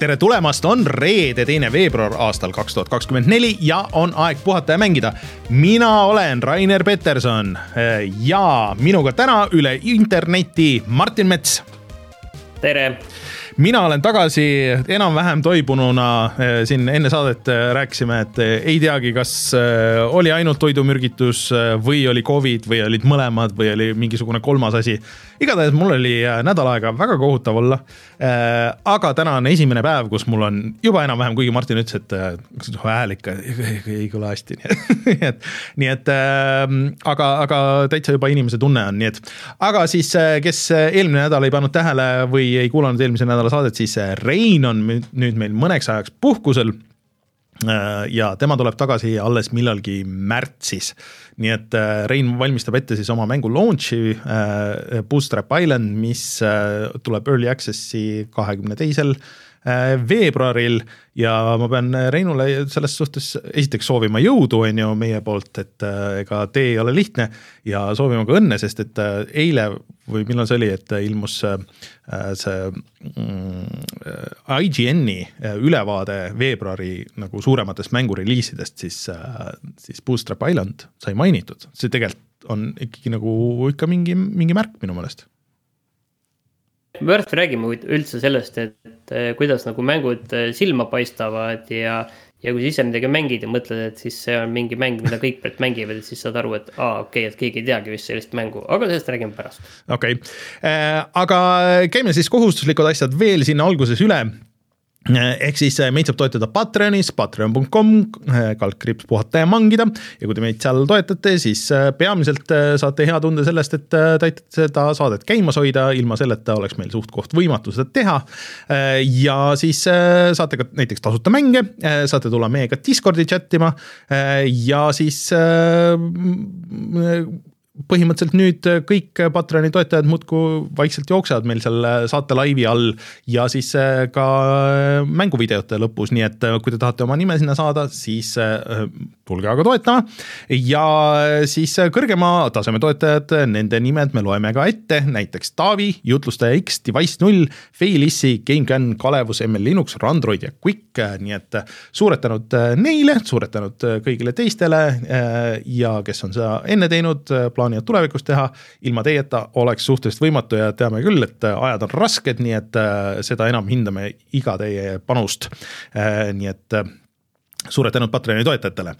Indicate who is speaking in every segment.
Speaker 1: tere tulemast, on reede, teine veebruar aastal kaks tuhat kakskümmend neli ja on aeg puhata ja mängida. mina olen Rainer Peterson ja minuga täna üle interneti Martin Mets.
Speaker 2: tere
Speaker 1: mina olen tagasi enam-vähem toibununa, eh, siin enne saadet eh, rääkisime, et eh, ei teagi, kas oli ainult toidumürgitus või oli Covid või olid mõlemad või oli mingisugune kolmas asi. igatahes mul oli nädal aega väga kohutav olla. aga täna on esimene päev, kus mul on juba enam-vähem, kuigi Martin ütles, et hääl ikka ei kõla hästi, nii et, nii et aga, aga täitsa juba inimese tunne on, nii et. aga siis, kes eelmine nädal ei pannud tähele või ei kuulanud eelmise nädala saadet, siis äh, Rein on nüüd meil mõneks ajaks puhkusel. Äh, ja tema tuleb tagasi alles millalgi märtsis. nii et äh, Rein valmistab ette siis oma mängu launch'i Bootstrap Island, mis tuleb early access'i kahekümne teisel veebruaril ja ma pean Reinule selles suhtes esiteks soovima jõudu, on ju, meie poolt, et ega tee ei ole lihtne ja soovima ka õnne, sest et eile või millal see oli, et ilmus äh, see mm, IGN-i äh, ülevaade veebruari nagu suurematest mängureliisidest, siis, äh, siis Bootstrap Island sai mainitud, see tegelikult on ikkagi nagu ikka mingi, mingi märk minu meelest
Speaker 2: Worth räägime üldse sellest, et kuidas nagu mängud silma paistavad ja ja kui sa ise midagi mängid ja mõtled, et siis see on mingi mäng, mida kõik mängivad, et siis saad aru, et aa, okei okay,, et keegi ei teagi vist sellist mängu, aga sellest räägime pärast.
Speaker 1: okei okay., äh, aga käime siis kohustuslikud asjad veel sinna alguses üle ehk siis äh, meid saab toetada Patreonis, patreon.com, äh, kaldkriips puhata ja mangida ja kui te meid seal toetate, siis äh, peamiselt saate hea tunde sellest, et te aitate seda saadet käimas hoida, ilma selleta oleks meil suht-koht võimatu seda teha. ja siis saate ka näiteks tasuta mänge, saate tulla meiega Discordi chat ima ja siis põhimõtteliselt nüüd kõik Patreoni toetajad muudkui vaikselt jooksevad meil seal saate laivi all ja siis äh, ka mänguvideote lõpus, nii et äh, kui te tahate oma nime sinna saada, siis äh, tulge aga toetama. ja siis kõrgema taseme toetajad, nende nimed me loeme ka ette, näiteks Taavi, jutlustaja X, Device null, Feilissi, GameCAN, Kalevus, ML Linux, Randroid ja Quick, nii et suured tänud neile, suured tänud kõigile teistele ja kes on seda enne teinud, plaanivad tulevikus teha. ilma teieta oleks suhteliselt võimatu ja teame küll, et ajad on rasked, nii et seda enam hindame iga teie panust. nii et suured tänud Patreoni toetajatele.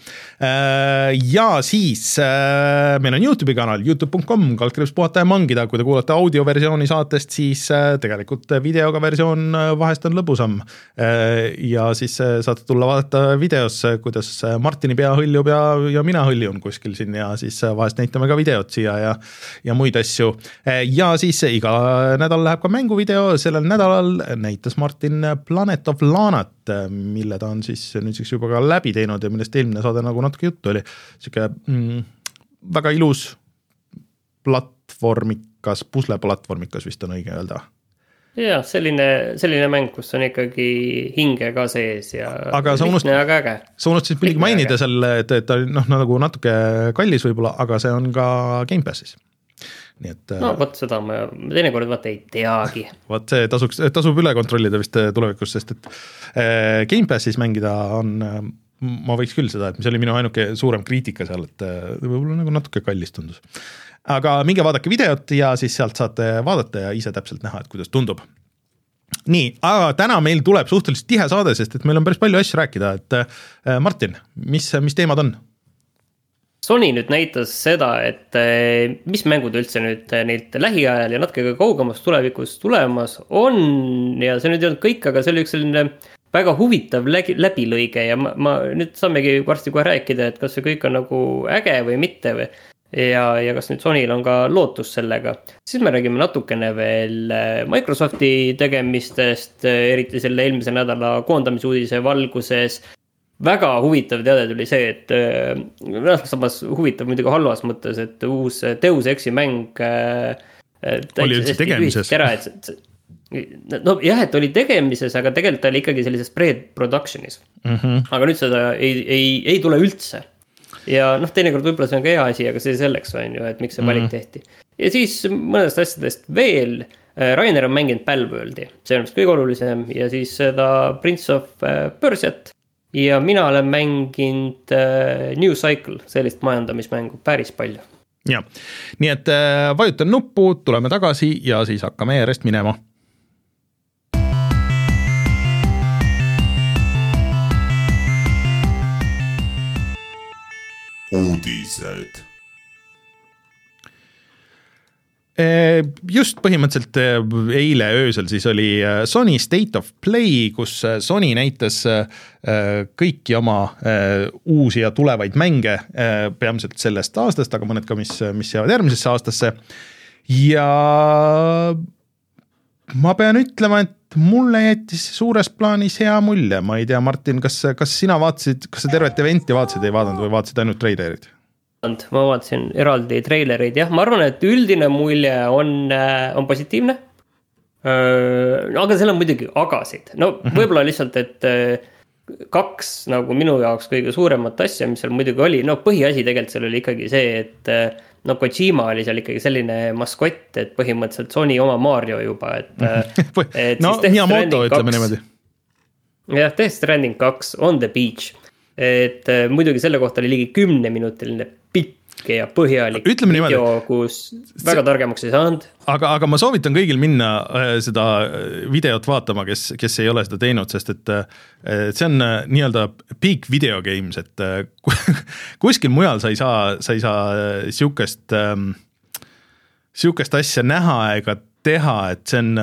Speaker 1: Äh, ja siis äh, meil on Youtube'i kanal, Youtube.com, kaldkriips puhata ja mangida, kui te kuulate audioversiooni saatest, siis äh, tegelikult videoga versioon vahest on lõbusam. ja siis saate tulla vaadata videos, kuidas Martini pea hõljub ja, ja mina hõljun kuskil siin ja siis vahest näitame ka videot siia ja, ja muid asju. ja siis iga nädal läheb ka mänguvideo, sellel nädalal näitas Martin Planet of Lanat, mille ta on siis nüüdseks juba ka läbi teinud ja millest eelmine saade nagu natuke juttu oli. sihuke mm, väga ilus platvormikas, pusleplatvormikas vist on õige öelda
Speaker 2: jah, selline, selline mäng, kus on ikkagi hinge ka sees ja.
Speaker 1: aga sa unustasid, sa unustasid muidugi mainida seal, et, et ta noh, nagu natuke kallis võib-olla, aga see on ka Gamepassis nii et.
Speaker 2: no vot seda ma teinekord vaata ei teagi.
Speaker 1: vot see tasuks, tasub üle kontrollida vist eh, tulevikus, sest et äh, Gamepassis mängida on äh, ma võiks küll seda, et see oli minu ainuke suurem kriitika seal, et võib-olla nagu natuke kallis tundus. aga minge vaadake videot ja siis sealt saate vaadata ja ise täpselt näha, et kuidas tundub. nii, aga täna meil tuleb suhteliselt tihe saade, sest et meil on päris palju asju rääkida, et Martin, mis, mis teemad on?
Speaker 2: Sony nüüd näitas seda, et eh, mis mängud üldse nüüd eh, neilt lähiajal ja natuke ka kaugemas tulevikus tulemas on ja see nüüd ei olnud kõik, aga see oli üks selline väga huvitav läbi, läbilõige ja ma, ma nüüd saamegi varsti kohe rääkida, et kas see kõik on nagu äge või mitte või. ja, ja kas nüüd Sonyl on ka lootus sellega, siis me räägime natukene veel eh, Microsofti tegemistest, eriti selle eelmise nädala koondamisuudise valguses väga huvitav teade tuli see, et äh, samas huvitav muidugi halvas mõttes, et uus Deus Exi mäng.
Speaker 1: Äh, oli üldse tegemises?
Speaker 2: ära, et nojah, et oli tegemises, aga tegelikult ta oli ikkagi sellises pre-production'is mm. -hmm. aga nüüd seda ei, ei, ei tule üldse. ja noh, teinekord võib-olla see on ka hea asi, aga see selleks on ju, et miks see valik mm -hmm. tehti. ja siis mõnedest asjadest veel Rainer on mänginud Palworldi, see on vist kõige olulisem ja siis seda Prince of Persiat. Ja mina olen mänginud New Cycle, sellist majandamismängu päris palju.
Speaker 1: jah, nii et vajutan nuppu, tuleme tagasi ja siis hakkame järjest minema uudised. Just põhimõtteliselt eile öösel siis oli Sony State of Play, kus Sony näitas kõiki oma uusi ja tulevaid mänge, peamiselt sellest aastast, aga mõned ka, mis, mis jäävad järgmisesse aastasse. ja ma pean ütlema, et mulle jättis suures plaanis hea mulje, ma ei tea, Martin, kas, kas sina vaatasid, kas sa tervet event'i vaatasid, ei vaadanud või vaatasid ainult treilerid?
Speaker 2: Ma vaatasin eraldi treilereid, jah, ma arvan, et üldine mulje on, äh, on positiivne. aga seal on muidugi agasid, no mhm. võib-olla lihtsalt, et äh, kaks nagu minu jaoks kõige suuremat asja, mis seal muidugi oli, no põhiasi tegelikult seal oli ikkagi see, et äh, no Kojima oli seal ikkagi selline maskott, et põhimõtteliselt Sony oma Mario juba, et
Speaker 1: et no Miyamoto ütleme niimoodi.
Speaker 2: jah, Death Stranding kaks on the beach et muidugi selle kohta oli ligi kümneminutiline pikk ja põhjalik
Speaker 1: Ütleme video,
Speaker 2: kus väga targemaks ei saanud.
Speaker 1: aga, aga ma soovitan kõigil minna äh, seda äh, videot vaatama, kes, kes ei ole seda teinud, sest et see on äh, nii-öelda peak video games, et kuskil mujal sa ei saa, sa ei saa sihukest, ähm, sihukest asja näha ega teha, et see on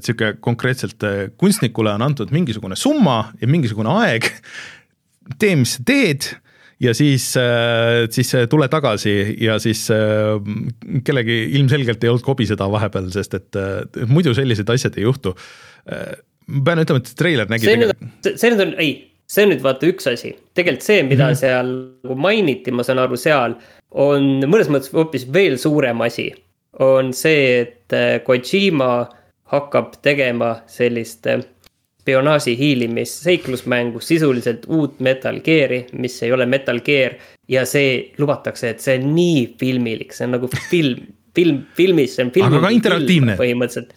Speaker 1: sihuke konkreetselt kunstnikule on antud mingisugune summa ja mingisugune aeg. Tee, mis sa teed ja siis, äh, siis äh, tule tagasi ja siis äh, kellegi ilmselgelt ei olnud kobiseda vahepeal, sest et muidu sellised asjad ei juhtu. ma pean ütlema, et treiler nägi.
Speaker 2: see nüüd, see nüüd on, ei, see on nüüd vaata üks asi, tegelikult see, mida mm -hmm. seal nagu mainiti, ma saan aru, seal on mõnes mõttes hoopis veel suurem asi. on see, et Kojima hakkab tegema sellist spionaaži hiilimis seiklusmängu, sisuliselt uut Metal Gear'i, mis ei ole Metal Gear. ja see lubatakse, et see on nii filmilik, see on nagu film, film, filmis, see on film.
Speaker 1: aga ka interaktiivne.
Speaker 2: põhimõtteliselt.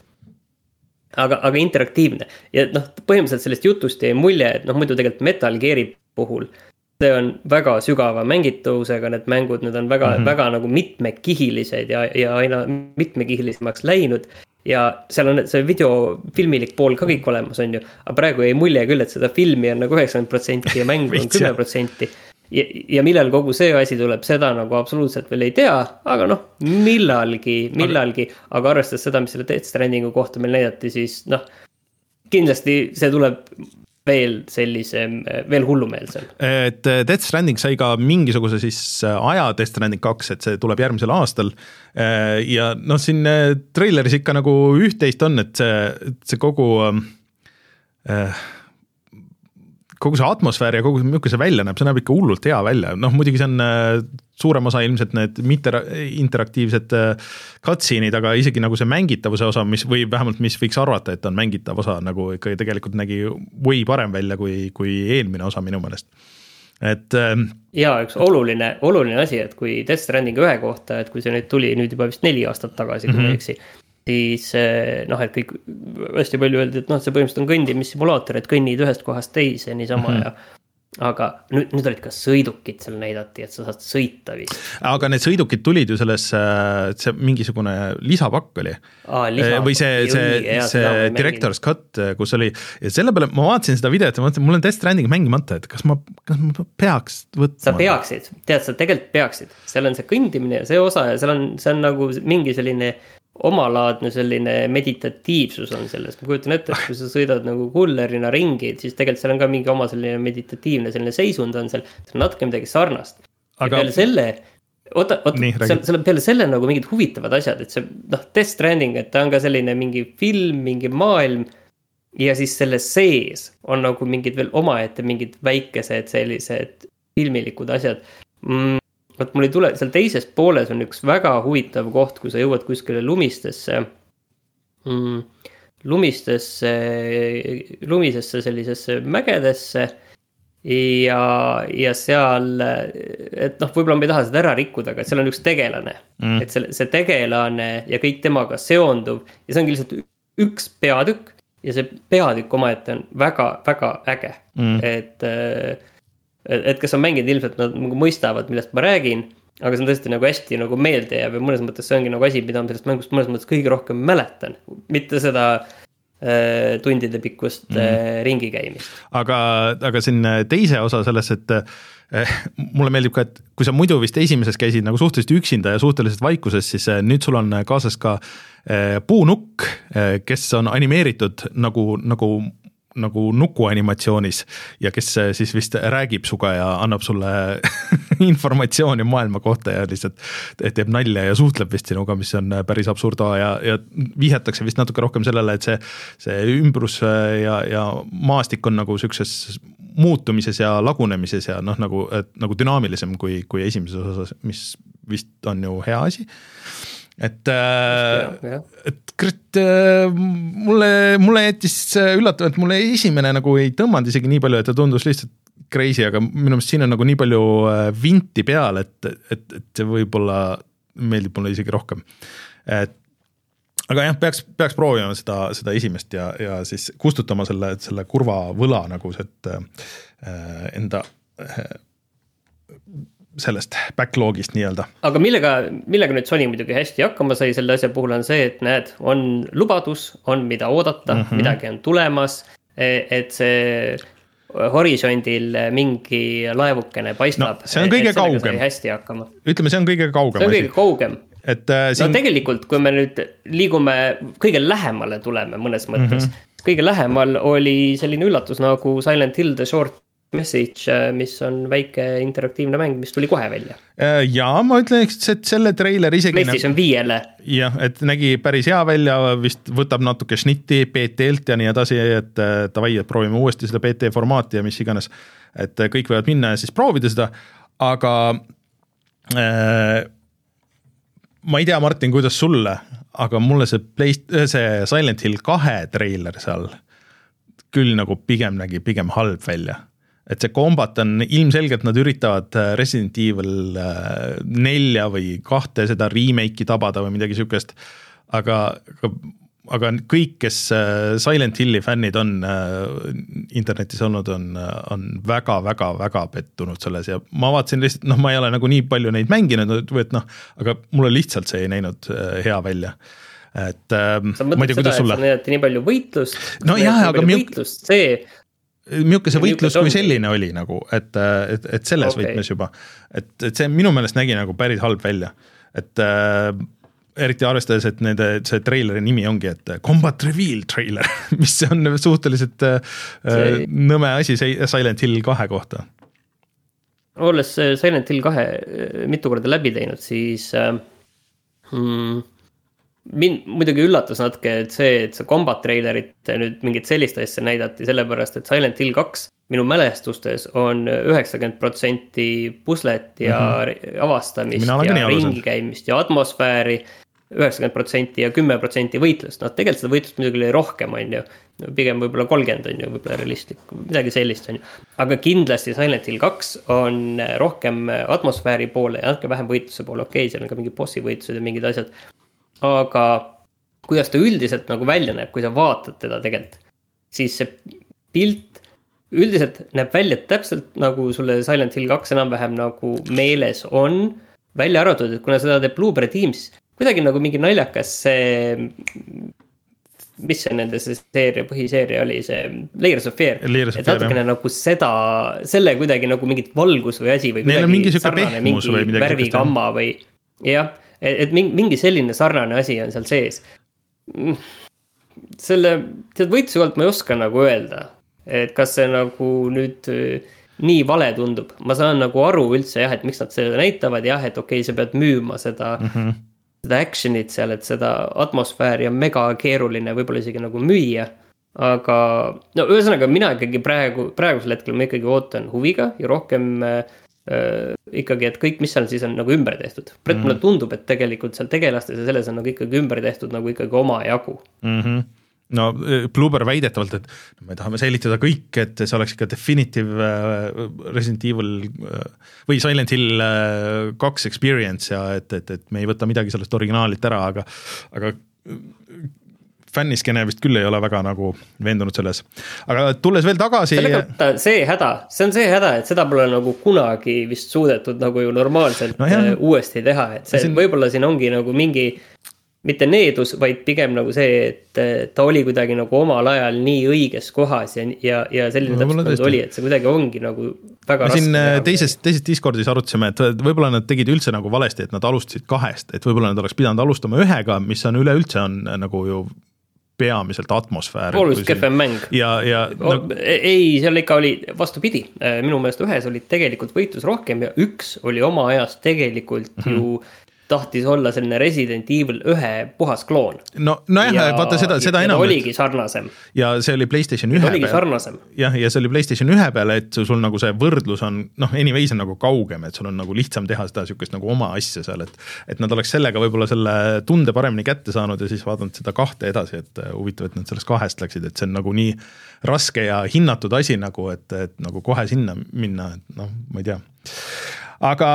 Speaker 2: aga, aga interaktiivne ja noh, põhimõtteliselt sellest jutust jäi mulje, et noh, muidu tegelikult Metal Gear'i puhul see on väga sügava mängitavusega, need mängud, need on väga mm, -hmm. väga nagu mitmekihilised ja, ja aina mitmekihilisemaks läinud ja seal on see video, filmilik pool ka kõik olemas, on ju. aga praegu jäi mulje küll, et seda filmi on nagu üheksakümmend protsenti ja mängu on kümme protsenti. ja, ja millal kogu see asi tuleb, seda nagu absoluutselt veel ei tea, aga noh, millalgi, millalgi, aga arvestades seda, mis selle Death Strandingu kohta meil näidati, siis noh. kindlasti see tuleb veel sellisem, veel hullumeelsem.
Speaker 1: et eh, Death Stranding sai ka mingisuguse siis eh, aja Death Stranding kaks, et see tuleb järgmisel aastal. Eh, ja noh, siin treileris ikka nagu üht-teist on, et see, see kogu äh, kogu see atmosfäär ja kogu, milline see välja näeb, see näeb ikka hullult hea välja, noh muidugi see on äh, suurem osa ilmselt need mitte interaktiivsed äh, cutscene'id, aga isegi nagu see mängitavuse osa, mis või vähemalt, mis võiks arvata, et on mängitav osa nagu ikka tegelikult nägi way parem välja kui, kui eelmine osa minu meelest et ähm,.
Speaker 2: ja üks oluline, oluline asi, et kui Death Stranding ühe kohta, et kui see nüüd tuli nüüd juba vist neli aastat tagasi, kui mm -hmm. ma ei mhm. eksi siis noh, et kõik hästi palju öeldi, et noh, see põhimõtteliselt on kõndimissimulaator, et kõnnid ühest kohast teise niisama mm -hmm. ja aga nüüd, nüüd olid ka sõidukid seal näidati, et sa saad sõita vist.
Speaker 1: aga need sõidukid tulid ju selles, äh, see mingisugune lisapakk oli. või see, see, see director's cut, äh, kus oli ja selle peale ma vaatasin seda videot ja mõtlesin, mul on Death Stranding mängimata, et kas ma, kas ma peaks võtma.
Speaker 2: sa peaksid, tead, sa tegelikult peaksid, seal on see kõndimine ja see osa ja seal on, see on nagu mingi selline omalaadne selline meditatiivsus on selles, ma kujutan ette, et kui sa sõidad nagu kullerina ringi, siis tegelikult seal on ka mingi oma selline meditatiivne selline seisund on seal, see on natuke midagi sarnast. Aga.... peale selle, oota, oota, seal, seal on peale selle nagu mingid huvitavad asjad, et see noh, Death Stranding, et ta on ka selline mingi film, mingi maailm. ja siis selle sees on nagu mingid veel omaette mingid väikesed sellised filmilikud asjad. Mm vot mul ei tule, seal teises pooles on üks väga huvitav koht, kui sa jõuad kuskile lumistesse mm,. lumistesse, lumisesse sellisesse mägedesse. ja, ja seal, et noh, võib-olla ma ei taha seda ära rikkuda, aga seal on üks tegelane mm.. et see, see tegelane ja kõik temaga seonduv ja see ongi lihtsalt üks peatükk. ja see peatükk omaette on väga-väga äge mm., et, et, kes on mänginud, ilmselt nad nagu mõistavad, millest ma räägin aga see on tõesti nagu hästi nagu meelde jääb ja mõnes mõttes see ongi nagu asi, mida ma sellest mängust mõnes mõttes kõige rohkem mäletan. mitte seda Äh, tundide pikkust mm -hmm. ringi käimist.
Speaker 1: aga, aga siin äh, teise osa selles, et eh, mulle meeldib ka, et kui sa muidu vist esimeses käisid nagu suhteliselt üksinda ja suhteliselt vaikuses, siis nüüd sul on kaasas ka puunukk kes on animeeritud nagu, nagu nagu nukuanimatsioonis ja kes siis vist räägib sinuga ja annab sulle informatsiooni maailma kohta ja lihtsalt teeb nalja ja suhtleb vist sinuga, mis on päris absurda ja, ja vihjatakse vist natuke rohkem sellele, et see, see ümbrus ja, ja maastik on nagu sihukeses muutumises ja lagunemises ja noh, nagu, nagu dünaamilisem kui, kui esimeses osas, mis vist on ju hea asi et, äh, et kurat, äh, mulle, mulle jättis üllatav, et mulle esimene nagu ei tõmmanud isegi nii palju, et ta tundus lihtsalt crazy, aga minu meelest siin on nagu nii palju äh, vinti peal, et, et, et see võib-olla meeldib mulle isegi rohkem. et aga jah, peaks, peaks proovima seda, seda esimest ja, ja siis kustutama selle, selle kurva võla nagu, et äh, enda äh, sellest backlog'ist nii-öelda.
Speaker 2: aga millega, millega nüüd Sony muidugi hästi hakkama sai selle asja puhul on see, et näed, on lubadus, on mida oodata mm, -hmm. midagi on tulemas. E, et see horisondil mingi laevukene paistab
Speaker 1: no,. see on kõige kaugem.
Speaker 2: hästi hakkama.
Speaker 1: ütleme, see on kõige kaugem.
Speaker 2: see on kõige kaugem
Speaker 1: et äh,
Speaker 2: siin. no tegelikult, kui me nüüd liigume kõige lähemale tuleme mõnes mõttes mm. -hmm. kõige lähemal oli selline üllatus nagu Silent Hill The Short Message, äh, mis on väike interaktiivne mäng, mis tuli kohe välja.
Speaker 1: Äh, ja ma ütleks, et selle treiler isegi.
Speaker 2: PlayStation viiele.
Speaker 1: jah, et nägi päris hea välja, vist võtab natuke šnitti BT-lt ja nii edasi, et äh, davai, et proovime uuesti seda BT formaati ja mis iganes. et kõik võivad minna ja siis proovida seda, aga äh, ma ei tea, Martin, kuidas sulle, aga mulle see Play, see Silent Hill kahe treiler seal küll nagu pigem nägi pigem halb välja et see kombat on ilmselgelt nad üritavad äh, Resident Evil äh, nelja või kahte seda remake'i tabada või midagi sihukest. aga, aga, aga kõik, kes äh, Silent Hilli fännid on internetis olnud, on, on väga-väga-väga pettunud selles ja ma vaatasin lihtsalt, noh, ma ei ole nagu nii palju neid mänginud, et noh, aga mulle lihtsalt see ei näinud hea välja et äh, ma ei tea, kuidas sulle.
Speaker 2: näidati nii palju võitlust.
Speaker 1: no jah, aga.
Speaker 2: võitlust, see
Speaker 1: milline see võitlus kui selline oli nagu, et, et, et selles okay. võtmes juba. et, et see minu meelest nägi nagu päris halb välja, et äh, eriti arvestades, et nende, see treileri nimi ongi, et Combat Reveal treiler mis on suhteliselt äh, see... nõme asi Silent Hill kahe kohta.
Speaker 2: olles Silent Hill kahe äh, mitu korda läbi teinud, siis äh, mm, mind muidugi üllatas natuke, et see, et see combat trailerit nüüd mingit sellist asja näidati, sellepärast et Silent Hill kaks minu mälestustes on üheksakümmend protsenti puslet ja mm -hmm. avastamist ja ringi käimist ja atmosfääri. üheksakümmend protsenti ja kümme protsenti võitlust, noh tegelikult seda võitlust muidugi oli rohkem, on ju. pigem võib-olla kolmkümmend on ju võib-olla realistlik, midagi sellist on ju. aga kindlasti Silent Hill kaks on rohkem atmosfääri poole ja natuke vähem võitluse poole, okei okay,, seal on ka mingid bossi võitlused ja mingid asjad aga kuidas ta üldiselt nagu välja näeb, kui sa vaatad teda tegelikult, siis see pilt üldiselt näeb välja täpselt nagu sulle Silent Hill kaks enam-vähem nagu meeles on. välja arvatud, et kuna seda teeb Blueberry Teams, kuidagi nagu mingi naljakas see. mis see nende see seeria, põhiseeria oli, see Layers of Fear. et natukene nagu seda, selle kuidagi nagu mingit valgus või asi või.
Speaker 1: Neil on mingi sihuke pehmus või midagi.
Speaker 2: värvigamma või jah et, et mingi selline sarnane asi on seal sees. selle, tead võitluse kohalt ma ei oska nagu öelda, et kas see nagu nüüd äh, nii vale tundub, ma saan nagu aru üldse jah, et miks nad seda näitavad, jah, et okei okay,, sa pead müüma seda mm. -hmm seda action'it seal, et seda atmosfääri on mega keeruline võib-olla isegi nagu müüa. aga no ühesõnaga, mina ikkagi praegu, praegusel hetkel ma ikkagi ootan huviga ja rohkem äh, äh, ikkagi, et kõik, mis seal siis on nagu ümber tehtud. Brett mm, -hmm. mulle tundub, et tegelikult seal tegelastes ja selles on nagu ikkagi ümber tehtud nagu ikkagi omajagu
Speaker 1: mm. -hmm no Bloober väidetavalt, et me tahame säilitada kõik, et see oleks ikka definitive Resident Evil või Silent Hill kaks experience ja et, et, et me ei võta midagi sellest originaalilt ära, aga, aga fänniskeene vist küll ei ole väga nagu veendunud selles. aga tulles veel tagasi.
Speaker 2: see häda, see on see häda, et seda pole nagu kunagi vist suudetud nagu ju normaalselt no, jah. uuesti teha, et see siin... võib-olla siin ongi nagu mingi mitte needus, vaid pigem nagu see, et ta oli kuidagi nagu omal ajal nii õiges kohas ja, ja, ja selline no, täpselt nagu oli, et see kuidagi ongi nagu väga
Speaker 1: me siin äh, teises, teises Discordis arutasime, et võib-olla nad tegid üldse nagu valesti, et nad alustasid kahest, et võib-olla nad oleks pidanud alustama ühega, mis on üleüldse on äh, nagu ju peamiselt atmosfäär.
Speaker 2: oluliselt kehvem mäng.
Speaker 1: ja, ja
Speaker 2: no... ei, seal ikka oli vastupidi, äh, minu meelest ühes oli tegelikult võitlus rohkem ja üks oli oma ajast tegelikult mm -hmm. ju tahtis olla selline Resident Evil ühe puhas kloon.
Speaker 1: no, nojah, vaata seda, seda enam.
Speaker 2: oligi sarnasem.
Speaker 1: ja see oli Playstation ühe
Speaker 2: peal. oligi sarnasem.
Speaker 1: jah, ja see oli Playstation ühe peal, et sul nagu see võrdlus on noh, anyways on nagu kaugem, et sul on nagu lihtsam teha seda sihukest nagu oma asja seal, et. et nad oleks sellega võib-olla selle tunde paremini kätte saanud ja siis vaadanud seda kahte edasi, et uh, huvitav, et nad sellest kahest läksid, et see on nagu nii raske ja hinnatud asi nagu, et, et nagu kohe sinna minna, et noh, ma ei tea aga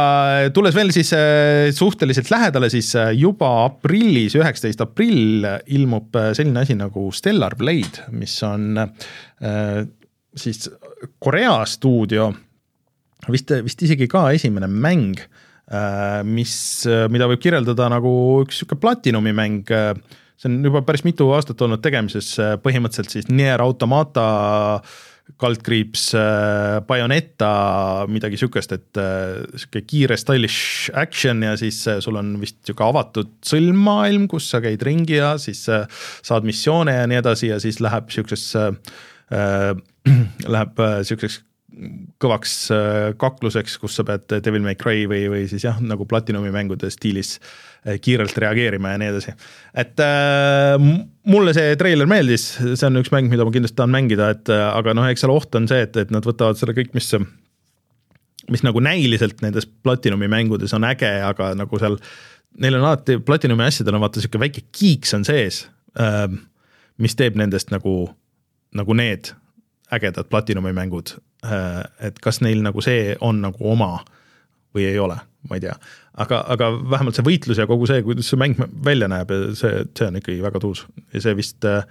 Speaker 1: tulles veel siis äh, suhteliselt lähedale, siis äh, juba aprillis, üheksateist aprill ilmub äh, selline asi nagu Stellar Blade, mis on siis Korea stuudio, vist, vist isegi ka esimene mäng, mis, mida võib kirjeldada nagu üks sihuke Platinumi mäng see on juba päris mitu aastat olnud tegemises, põhimõtteliselt siis Nier Automata äh, kaldkriips äh, Bayoneta, midagi sihukest, et äh, sihuke kiire stylish action ja siis äh, sul on vist sihuke avatud sõlmmaailm, kus sa käid ringi ja siis saad missioone ja nii edasi ja siis läheb sihukesesse äh,, läheb sihukeseks kõvaks kakluseks, kus sa pead Devil May Cry või, või siis jah, nagu Platinumi mängude stiilis äh, kiirelt reageerima ja nii edasi. et äh, mulle see treiler meeldis, see on üks mäng, mida ma kindlasti tahan mängida, et äh, aga noh, eks seal oht on see, et, et nad võtavad selle kõik, mis mis nagu näiliselt nendes Platinumi mängudes on äge, aga nagu seal neil on alati, Platinumi asjadel on vaata sihuke väike kiiks on sees äh,, mis teeb nendest nagu, nagu need ägedad Platinumi mängud äh,. et kas neil nagu see on nagu oma või ei ole, ma ei tea aga, aga vähemalt see võitlus ja kogu see, kuidas see mäng välja näeb, see, see on ikkagi väga tuus ja see vist äh,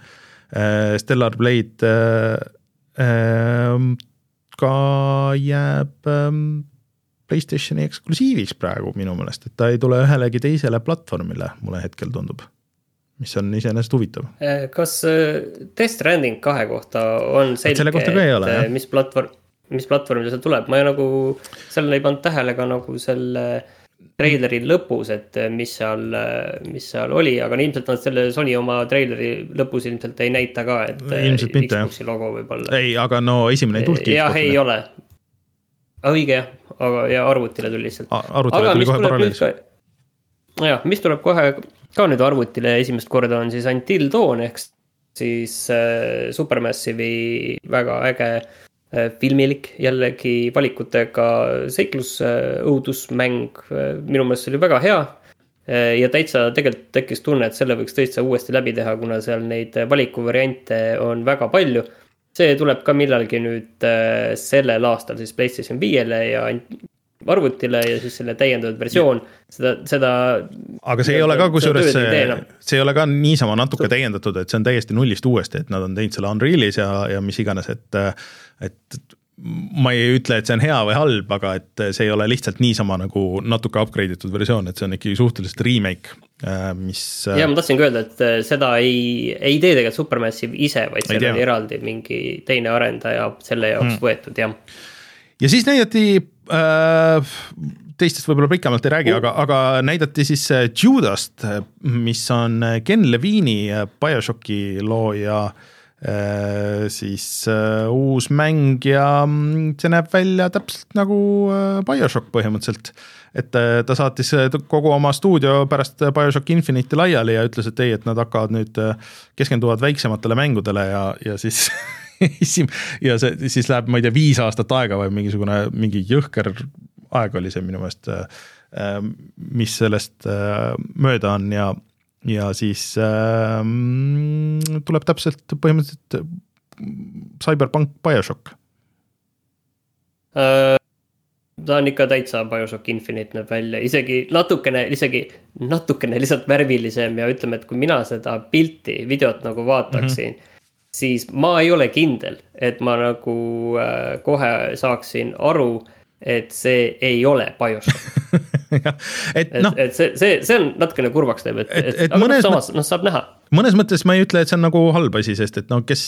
Speaker 1: Stellar Blade äh, äh, ka jääb äh, Playstationi eksklusiiviks praegu minu meelest, et ta ei tule ühelegi teisele platvormile, mulle hetkel tundub. mis on iseenesest huvitav.
Speaker 2: Äh, kas äh, Death Stranding kahe kohta on selge, et äh, mis platvorm, mis platvormil see tuleb, ma ei nagu, seal ei pannud tähele ka nagu selle treileri lõpus, et eh, mis seal, eh, mis seal oli, aga ilmselt nad selle Sony oma treileri lõpus ilmselt ei näita ka, et.
Speaker 1: Eh, ilmselt mitte jah.
Speaker 2: logo võib-olla.
Speaker 1: ei, aga no esimene ei tulnudki.
Speaker 2: jah, ei ole. õige jah, aga ja arvutile tuli lihtsalt.
Speaker 1: arvutile tuli kohe paralleelselt.
Speaker 2: jah, mis tuleb kohe ka nüüd arvutile esimest korda on siis Until Dawn ehk siis äh, Supermassive'i väga äge filmilik jällegi valikutega seiklusõudusmäng, äh, minu meelest see oli väga hea. Äh, ja täitsa tegelikult tekkis tunne, et selle võiks täitsa uuesti läbi teha, kuna seal neid valikuvariante on väga palju. see tuleb ka millalgi nüüd sellel aastal siis Playstation viiele ja arvutile ja siis selle täiendatud versioon, seda, seda.
Speaker 1: aga see ei ole ka kusjuures, see, see ei ole ka niisama natuke täiendatud, et see on täiesti nullist uuesti, et nad on teinud selle Unrealis ja, ja mis iganes, et et ma ei ütle, et see on hea või halb, aga et see ei ole lihtsalt niisama nagu natuke upgrade itud versioon, et see on ikkagi suhteliselt remake, äh, mis.
Speaker 2: Äh, ja ma tahtsingi öelda, et äh, seda ei, ei tee tegelikult Supermassive ise, vaid seal oli eraldi mingi teine arendaja selle jaoks hmm. võetud, jah.
Speaker 1: ja siis näidati teistest võib-olla pikemalt ei räägi uh., aga, aga näidati siis Judast, mis on Ken Levini BioShocki looja äh, Äh, siis äh, uus mäng ja mm, see näeb välja täpselt nagu äh, BioShock põhimõtteliselt. et ta saatis kogu oma stuudio pärast BioShock Infinite'i laiali ja ütles, et ei, et nad hakkavad nüüd, keskenduvad väiksematele mängudele ja, ja siis esim- ja see siis läheb, ma ei tea, viis aastat aega või mingisugune, mingi jõhker aeg oli see minu meelest, mis sellest mööda on ja ja siis äh, tuleb täpselt põhimõtteliselt äh, Cyberpunk BioShock
Speaker 2: äh,. ta on ikka täitsa BioShock Infinite näeb välja, isegi natukene, isegi natukene lihtsalt värvilisem ja ütleme, et kui mina seda pilti, videot nagu vaataksin mm. -hmm siis ma ei ole kindel, et ma nagu äh, kohe saaksin aru, et see ei ole BioShock. Et, et, no, et see, see, see on natukene kurvaks teeb, et, et, et, et aga mõnes, samas, noh, saab näha.
Speaker 1: mõnes mõttes ma ei ütle, et see on nagu halb asi, sest et no kes,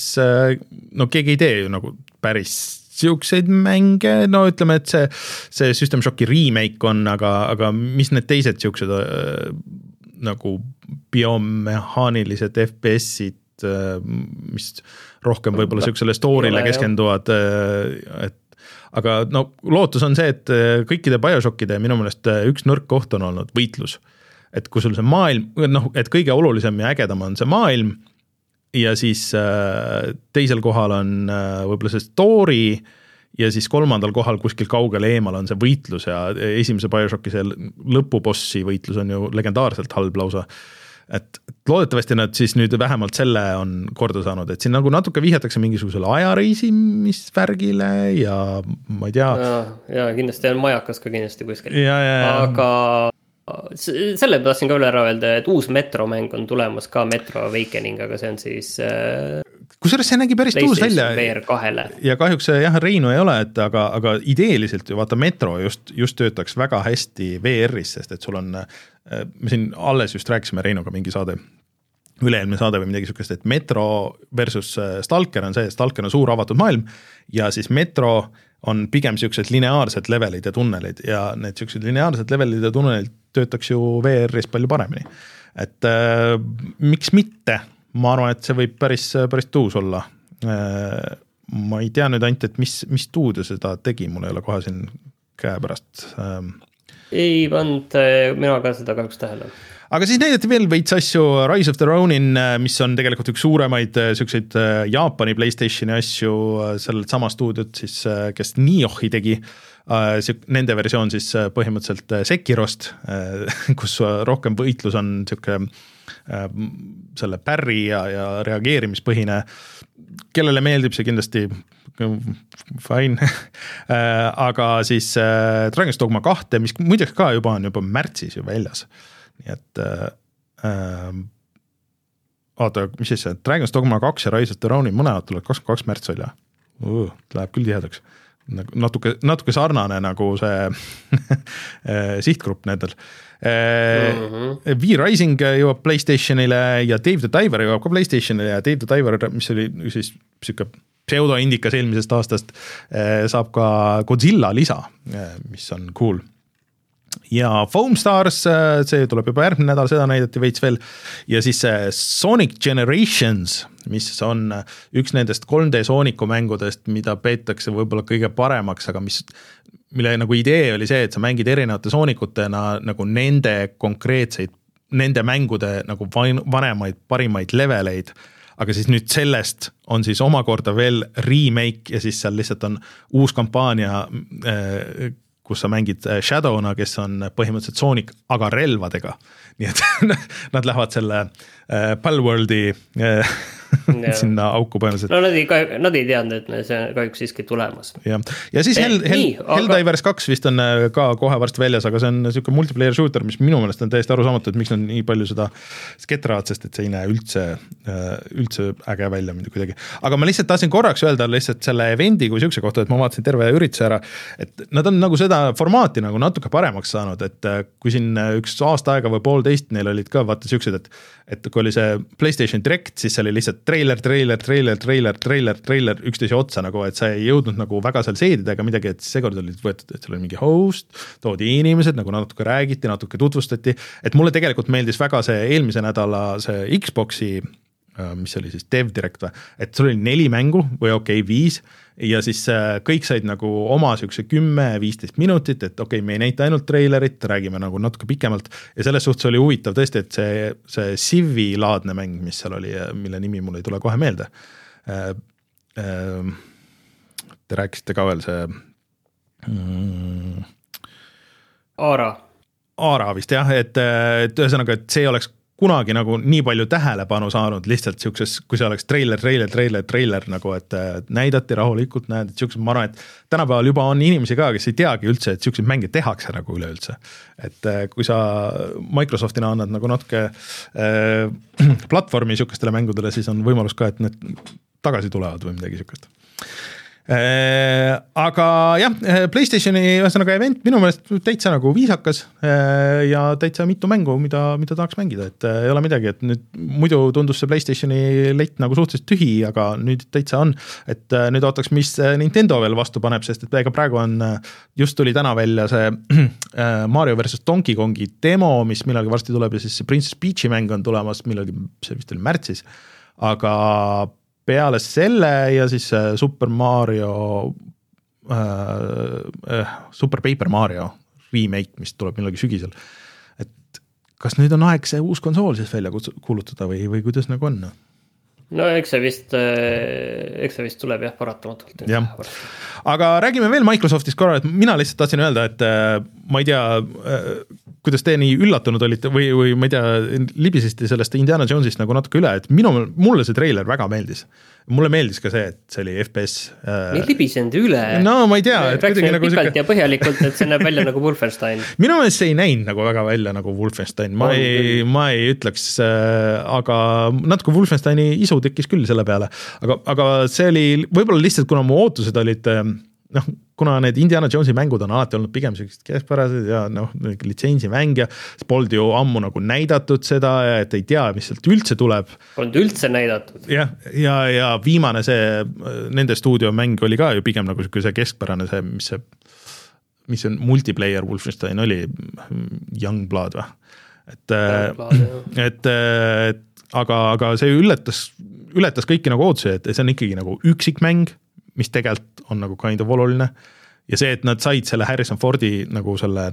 Speaker 1: no keegi ei tee ju nagu päris siukseid mänge, no ütleme, et see, see System Shocki remake on, aga, aga mis need teised siuksed äh, nagu biomehaanilised FPS-id äh,, mis rohkem võib-olla siuksele story'le keskenduvad, äh, et aga no lootus on see, et äh, kõikide BioShockide minu meelest äh, üks nõrk koht on olnud võitlus. et kui sul see maailm, noh, et kõige olulisem ja ägedam on see maailm ja siis äh, teisel kohal on võib-olla see story ja siis kolmandal kohal kuskil kaugel eemal on see võitlus ja esimese BioShocki see lõpubossi võitlus on ju legendaarselt halb lausa et loodetavasti nad siis nüüd vähemalt selle on korda saanud, et siin nagu natuke vihjatakse mingisugusele ajareisimisvärgile ja ma ei tea.
Speaker 2: ja, kindlasti on majakas ka kindlasti kuskil,
Speaker 1: aga
Speaker 2: selle tahtsin ka veel ära öelda, et uus Metro mäng on tulemas ka Metro Awakening, aga see on siis äh,
Speaker 1: kusjuures see nägi päris tuus välja. Ja kahjuks jah, Reinu ei ole, et aga, aga ideeliselt ju vaata Metro just, just töötaks väga hästi VR-is, sest et sul on Äh, me siin alles just rääkisime Reinuga mingi saade, üle-eelmine saade või midagi sihukest, et Metro versus äh, Stalker on see, Stalker on suur avatud maailm ja siis Metro on pigem siuksed lineaarsed levelid ja tunnelid ja need siuksed lineaarsed levelid ja tunnelid töötaks ju VR-is palju paremini. et äh, miks mitte, ma arvan, et see võib päris, päris tuus olla ma ei tea nüüd ainult, et mis, mis stuudio seda tegi, mul ei ole kohe siin käepärast äh,
Speaker 2: ei pannud äh, mina ka seda kahjuks tähele
Speaker 1: aga siis näidati veel veits asju, Rise of the Ronin, äh, mis on tegelikult üks suuremaid äh, siukseid Jaapani Playstationi asju, sellelt sama stuudiot siis, kes Niohi tegi. Nende versioon siis põhimõtteliselt Sekirost, kus rohkem võitlus on sihuke selle pärri ja, ja reageerimispõhine. kellele meeldib see kindlasti fine äh, aga siis äh, Dragon's Dogma kahte, mis muideks ka juba on juba märtsis ju väljas, nii et äh, äh oota, mis siis see Dragon's Dogma kaks ja Rise of the Ronin mõlemad tulevad kakskümmend kaks märts välja uh,. Läheb küll tihedaks, nagu natuke, natuke sarnane nagu see sihtgrupp nendel mm. -hmm. V-Rising jõuab Playstationile ja Dave the Diver jõuab ka Playstationile ja Dave the Diver, mis oli siis sihuke pseudoindikas eelmisest aastast, eh, saab ka Godzilla lisa, eh, mis on cool ja Foam Stars, eh, see tuleb juba järgmine nädal, seda näidati veits veel. ja siis Sonic Generations, mis on üks nendest 3D Sooniku mängudest, mida peetakse võib-olla kõige paremaks, aga mis, mille nagu idee oli see, et sa mängid erinevate soonikutena nagu nende konkreetseid, nende mängude nagu vanemaid, parimaid leveleid aga siis nüüd sellest on siis omakorda veel remake ja siis seal lihtsalt on uus kampaania, äh, kus sa mängid äh, Shadow'na, kes on põhimõtteliselt Sonic, aga relvadega. nii et nad lähevad selle äh, Palworldi sinna auku põhimõtteliselt.
Speaker 2: no nad ei, nad ei teadnud, et see on kahjuks siiski tulemas.
Speaker 1: jah, ja siis Hell, Hell, Helldivers kaks vist on äh, ka kohe varsti väljas, aga see on sihuke multiplayer shooter, mis minu meelest on täiesti arusaamatu, et miks nad nii palju seda sketravad, sest et see ei näe üldse, äh, üldse äge välja kuidagi. aga ma lihtsalt tahtsin korraks öelda lihtsalt selle event'i kui sihukese kohta, et ma vaatasin terve ürituse ära, et nad on nagu seda formaati nagu natuke paremaks saanud, et äh, kui siin üks aasta aega või poolteist neil olid ka vaata siuksed, et et kui oli see Playstation Direct, siis see oli lihtsalt treiler, treiler, treiler, treiler, treiler, treiler üksteise otsa nagu, et sa ei jõudnud nagu väga seal seedida ega midagi, et seekord olid võetud, et seal oli mingi host, toodi inimesed nagu natuke räägiti, natuke tutvustati, et mulle tegelikult meeldis väga see eelmise nädala see Xbox'i Äh, mis oli siis DevDirect või, et sul oli neli mängu või okei okay,, viis ja siis äh, kõik said nagu oma siukse kümme-viisteist minutit, et okei okay,, me ei näita ainult treilerit, räägime nagu natuke pikemalt ja selles suhtes oli huvitav tõesti, et see, see Civi laadne mäng, mis seal oli, mille nimi mul ei tule kohe meelde. Äh, te rääkisite ka veel see
Speaker 2: mm,. Aara.
Speaker 1: Aara vist jah, et, et ühesõnaga, et see oleks kunagi nagu nii palju tähelepanu saanud lihtsalt siukses, kui see oleks treiler, treiler, treiler, treiler nagu, et näidati rahulikult, näed, et siuksed, ma arvan, et tänapäeval juba on inimesi ka, kes ei teagi üldse, et siukseid mänge tehakse nagu üleüldse. et kui sa Microsoftina annad nagu natuke äh, platvormi sihukestele mängudele, siis on võimalus ka, et need tagasi tulevad või midagi sihukest Äh, aga jah, äh, Playstationi ühesõnaga event minu meelest täitsa nagu viisakas äh, ja täitsa mitu mängu, mida, mida tahaks mängida, et ei ole midagi, et nüüd muidu tundus see Playstationi lett nagu suhteliselt tühi, aga nüüd täitsa on. et nüüd ootaks, mis Nintendo veel vastu paneb, sest et ega praegu on, just tuli täna välja see Mario versus Donkey Kongi demo, mis millalgi varsti tuleb ja siis see Princess Peach'i mäng on tulemas millalgi, see vist oli märtsis, aga peale selle ja siis äh, Super Mario äh,, äh, Super Paper Mario remake, mis tuleb millalgi sügisel. et kas nüüd on aeg see uus konsool siis välja kuulutada või, või kuidas nagu on?
Speaker 2: no eks see vist, äh, eks see vist tuleb jah, paratamatult.
Speaker 1: jah, aga räägime veel Microsoftist korra, et mina lihtsalt tahtsin öelda, et ma ei tea, kuidas te nii üllatunud olite või, või ma ei tea, libisesite sellest Indiana Jones'ist nagu natuke üle, et minu, mulle see treiler väga meeldis. mulle meeldis ka see, et see oli FPS
Speaker 2: äh.... ei libisenud üle.
Speaker 1: no ma ei tea.
Speaker 2: rääkisime nagu pikalt siuke... ja põhjalikult, et see näeb välja nagu Wolfenstein
Speaker 1: minu meelest see ei näinud nagu väga välja nagu Wolfenstein, ma on, ei, ma ei ütleks äh,, aga natuke Wolfensteini isu tekkis küll selle peale. aga, aga see oli võib-olla lihtsalt, kuna mu ootused olid äh, noh, kuna need Indiana Jonesi mängud on alati olnud pigem siuksed keskpärased ja noh, litsentsimäng ja polnud ju ammu nagu näidatud seda ja et ei tea, mis sealt üldse tuleb.
Speaker 2: Polnud üldse näidatud.
Speaker 1: jah, ja, ja, ja viimane see nende stuudiomäng oli ka ju pigem nagu sihuke see keskpärane see, mis see, mis see multiplayer Wolfenstein oli, Youngblood või? et, et, et aga, aga see ületas, ületas kõiki nagu ootusi, et see on ikkagi nagu üksikmäng mis tegelikult on nagu kind of oluline. ja see, et nad said selle Harrison Fordi nagu selle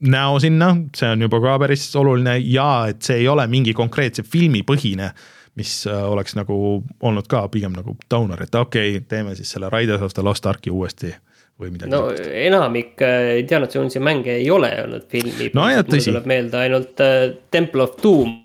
Speaker 1: näo sinna, see on juba ka päris oluline ja et see ei ole mingi konkreetse filmi põhine, mis äh, oleks nagu olnud ka pigem nagu downer, et okei okay,, teeme siis selle Riders of the Lost Arki uuesti või midagi.
Speaker 2: no sellist. enamik äh, Indiana Jonesi mänge ei ole olnud filmi.
Speaker 1: no jah, tõsi.
Speaker 2: tuleb meelde ainult äh, Temple of Doom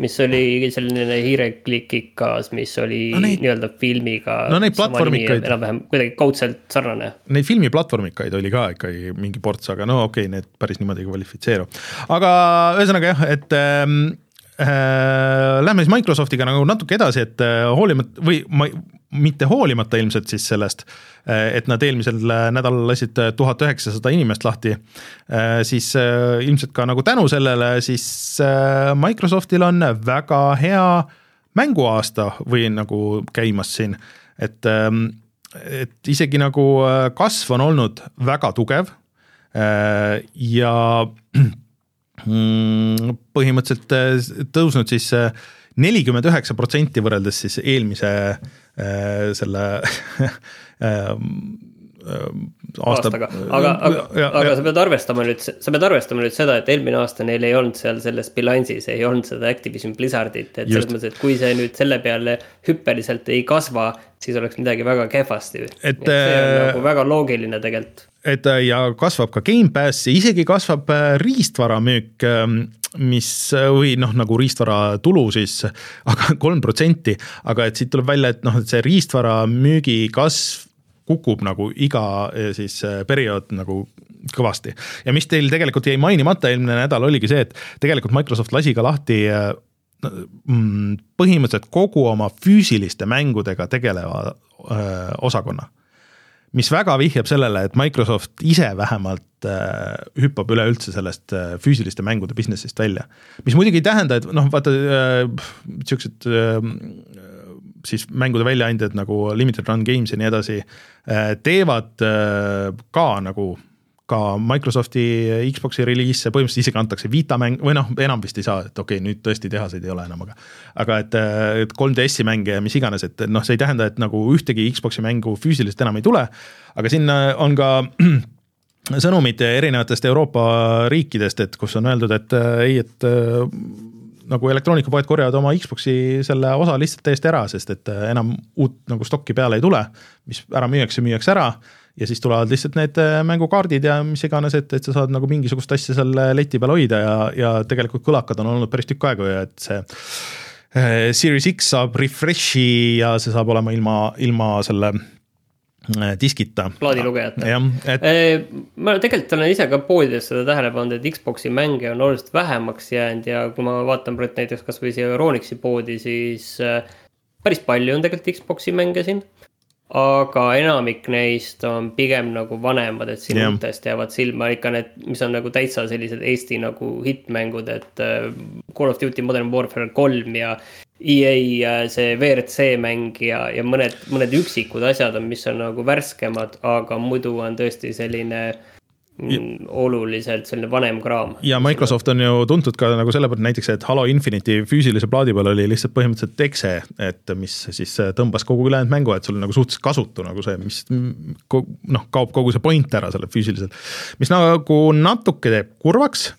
Speaker 2: mis oli selline hiireklikikas, mis oli no neid, nii-öelda filmiga.
Speaker 1: no neid platvormikaid.
Speaker 2: enam-vähem kuidagi kaudselt sarnane.
Speaker 1: Neid filmiplatvormikaid oli ka ikkagi mingi ports, aga no okei okay,, need päris niimoodi ei kvalifitseeru. aga ühesõnaga jah, et ähm, äh, lähme siis Microsoftiga nagu natuke edasi, et äh, hoolimata või ma mitte hoolimata ilmselt siis sellest, eh, et nad eelmisel nädalal lasid tuhat üheksasada inimest lahti, siis ilmselt ka nagu tänu sellele, siis Microsoftil on väga hea mänguaasta või nagu käimas siin, et, et isegi nagu kasv on olnud väga tugev ja põhimõtteliselt tõusnud siis nelikümmend üheksa protsenti võrreldes siis eelmise äh, selle
Speaker 2: äh, aastaga, aga, aga, aga sa pead arvestama nüüd, sa pead arvestama nüüd seda, et eelmine aasta neil ei olnud seal selles bilansis, ei olnud seda Activision Blizzardit, et Just. selles mõttes, et kui see nüüd selle peale hüppeliselt ei kasva, siis oleks midagi väga kehvasti. et see on äh, nagu väga loogiline tegelikult.
Speaker 1: et ja kasvab ka Gamepass ja isegi kasvab riistvara müük ähm, mis või noh, nagu riistvara tulu siis, aga kolm protsenti, aga et siit tuleb välja, et noh, et see riistvara müügi kasv kukub nagu iga eh, siis eh, periood nagu kõvasti. ja mis teil tegelikult jäi mainimata eelmine nädal, oligi see, et tegelikult Microsoft lasi ka lahti eh, mm, põhimõtteliselt kogu oma füüsiliste mängudega tegeleva osakonna mis väga vihjab sellele, et Microsoft ise vähemalt äh, hüppab üleüldse sellest äh, füüsiliste mängude business'ist välja. mis muidugi ei tähenda, et noh, vaata äh, siuksed äh, siis mängude väljaandjad nagu Limited Run Games ja nii edasi äh, teevad äh, ka nagu ka Microsofti Xbox'i reliise põhimõtteliselt isegi antakse Vita mäng või noh, enam vist ei saa, et okei okay,, nüüd tõesti tehaseid ei ole enam, aga. aga et, et 3DS-i mänge ja mis iganes, et noh, see ei tähenda, et nagu ühtegi Xbox'i mängu füüsiliselt enam ei tule. aga siin on ka sõnumid erinevatest Euroopa riikidest, et kus on öeldud, et ei, et nagu elektroonikapoed korjavad oma Xbox'i selle osa lihtsalt täiesti ära, sest et enam uut nagu stokki peale ei tule. mis ära müüakse, müüakse ära ja siis tulevad lihtsalt need mängukaardid ja mis iganes, et, et sa saad nagu mingisugust asja seal leti peal hoida ja, ja tegelikult kõlakad on olnud päris tükk aega ja et see Series X saab refresh'i ja see saab olema ilma, ilma selle Äh, diskita.
Speaker 2: plaadilugejata.
Speaker 1: jah,
Speaker 2: et. Äh, ma tegelikult olen ise ka poodides seda tähele pannud, et Xbox'i mänge on oluliselt vähemaks jäänud ja kui ma vaatan praegu näiteks kasvõi siia Euronixi poodi, siis äh, päris palju on tegelikult Xbox'i mänge siin. aga enamik neist on pigem nagu vanemad, et siin uutest jäävad silma ikka need, mis on nagu täitsa sellised Eesti nagu hittmängud, et Call of Duty Modern Warfare kolm ja EA see WRC mäng ja, ja mõned, mõned üksikud asjad on, mis on nagu värskemad, aga muidu on tõesti selline mm, oluliselt selline vanem kraam.
Speaker 1: ja Microsoft on ju tuntud ka nagu selle pealt näiteks, et Halo Infinite'i füüsilise plaadi peal oli lihtsalt põhimõtteliselt exe, et mis siis tõmbas kogu ülejäänud mängu, et sul nagu suhteliselt kasutu nagu see, mis noh, kaob kogu see point ära selle füüsiliselt. mis nagu natuke teeb kurvaks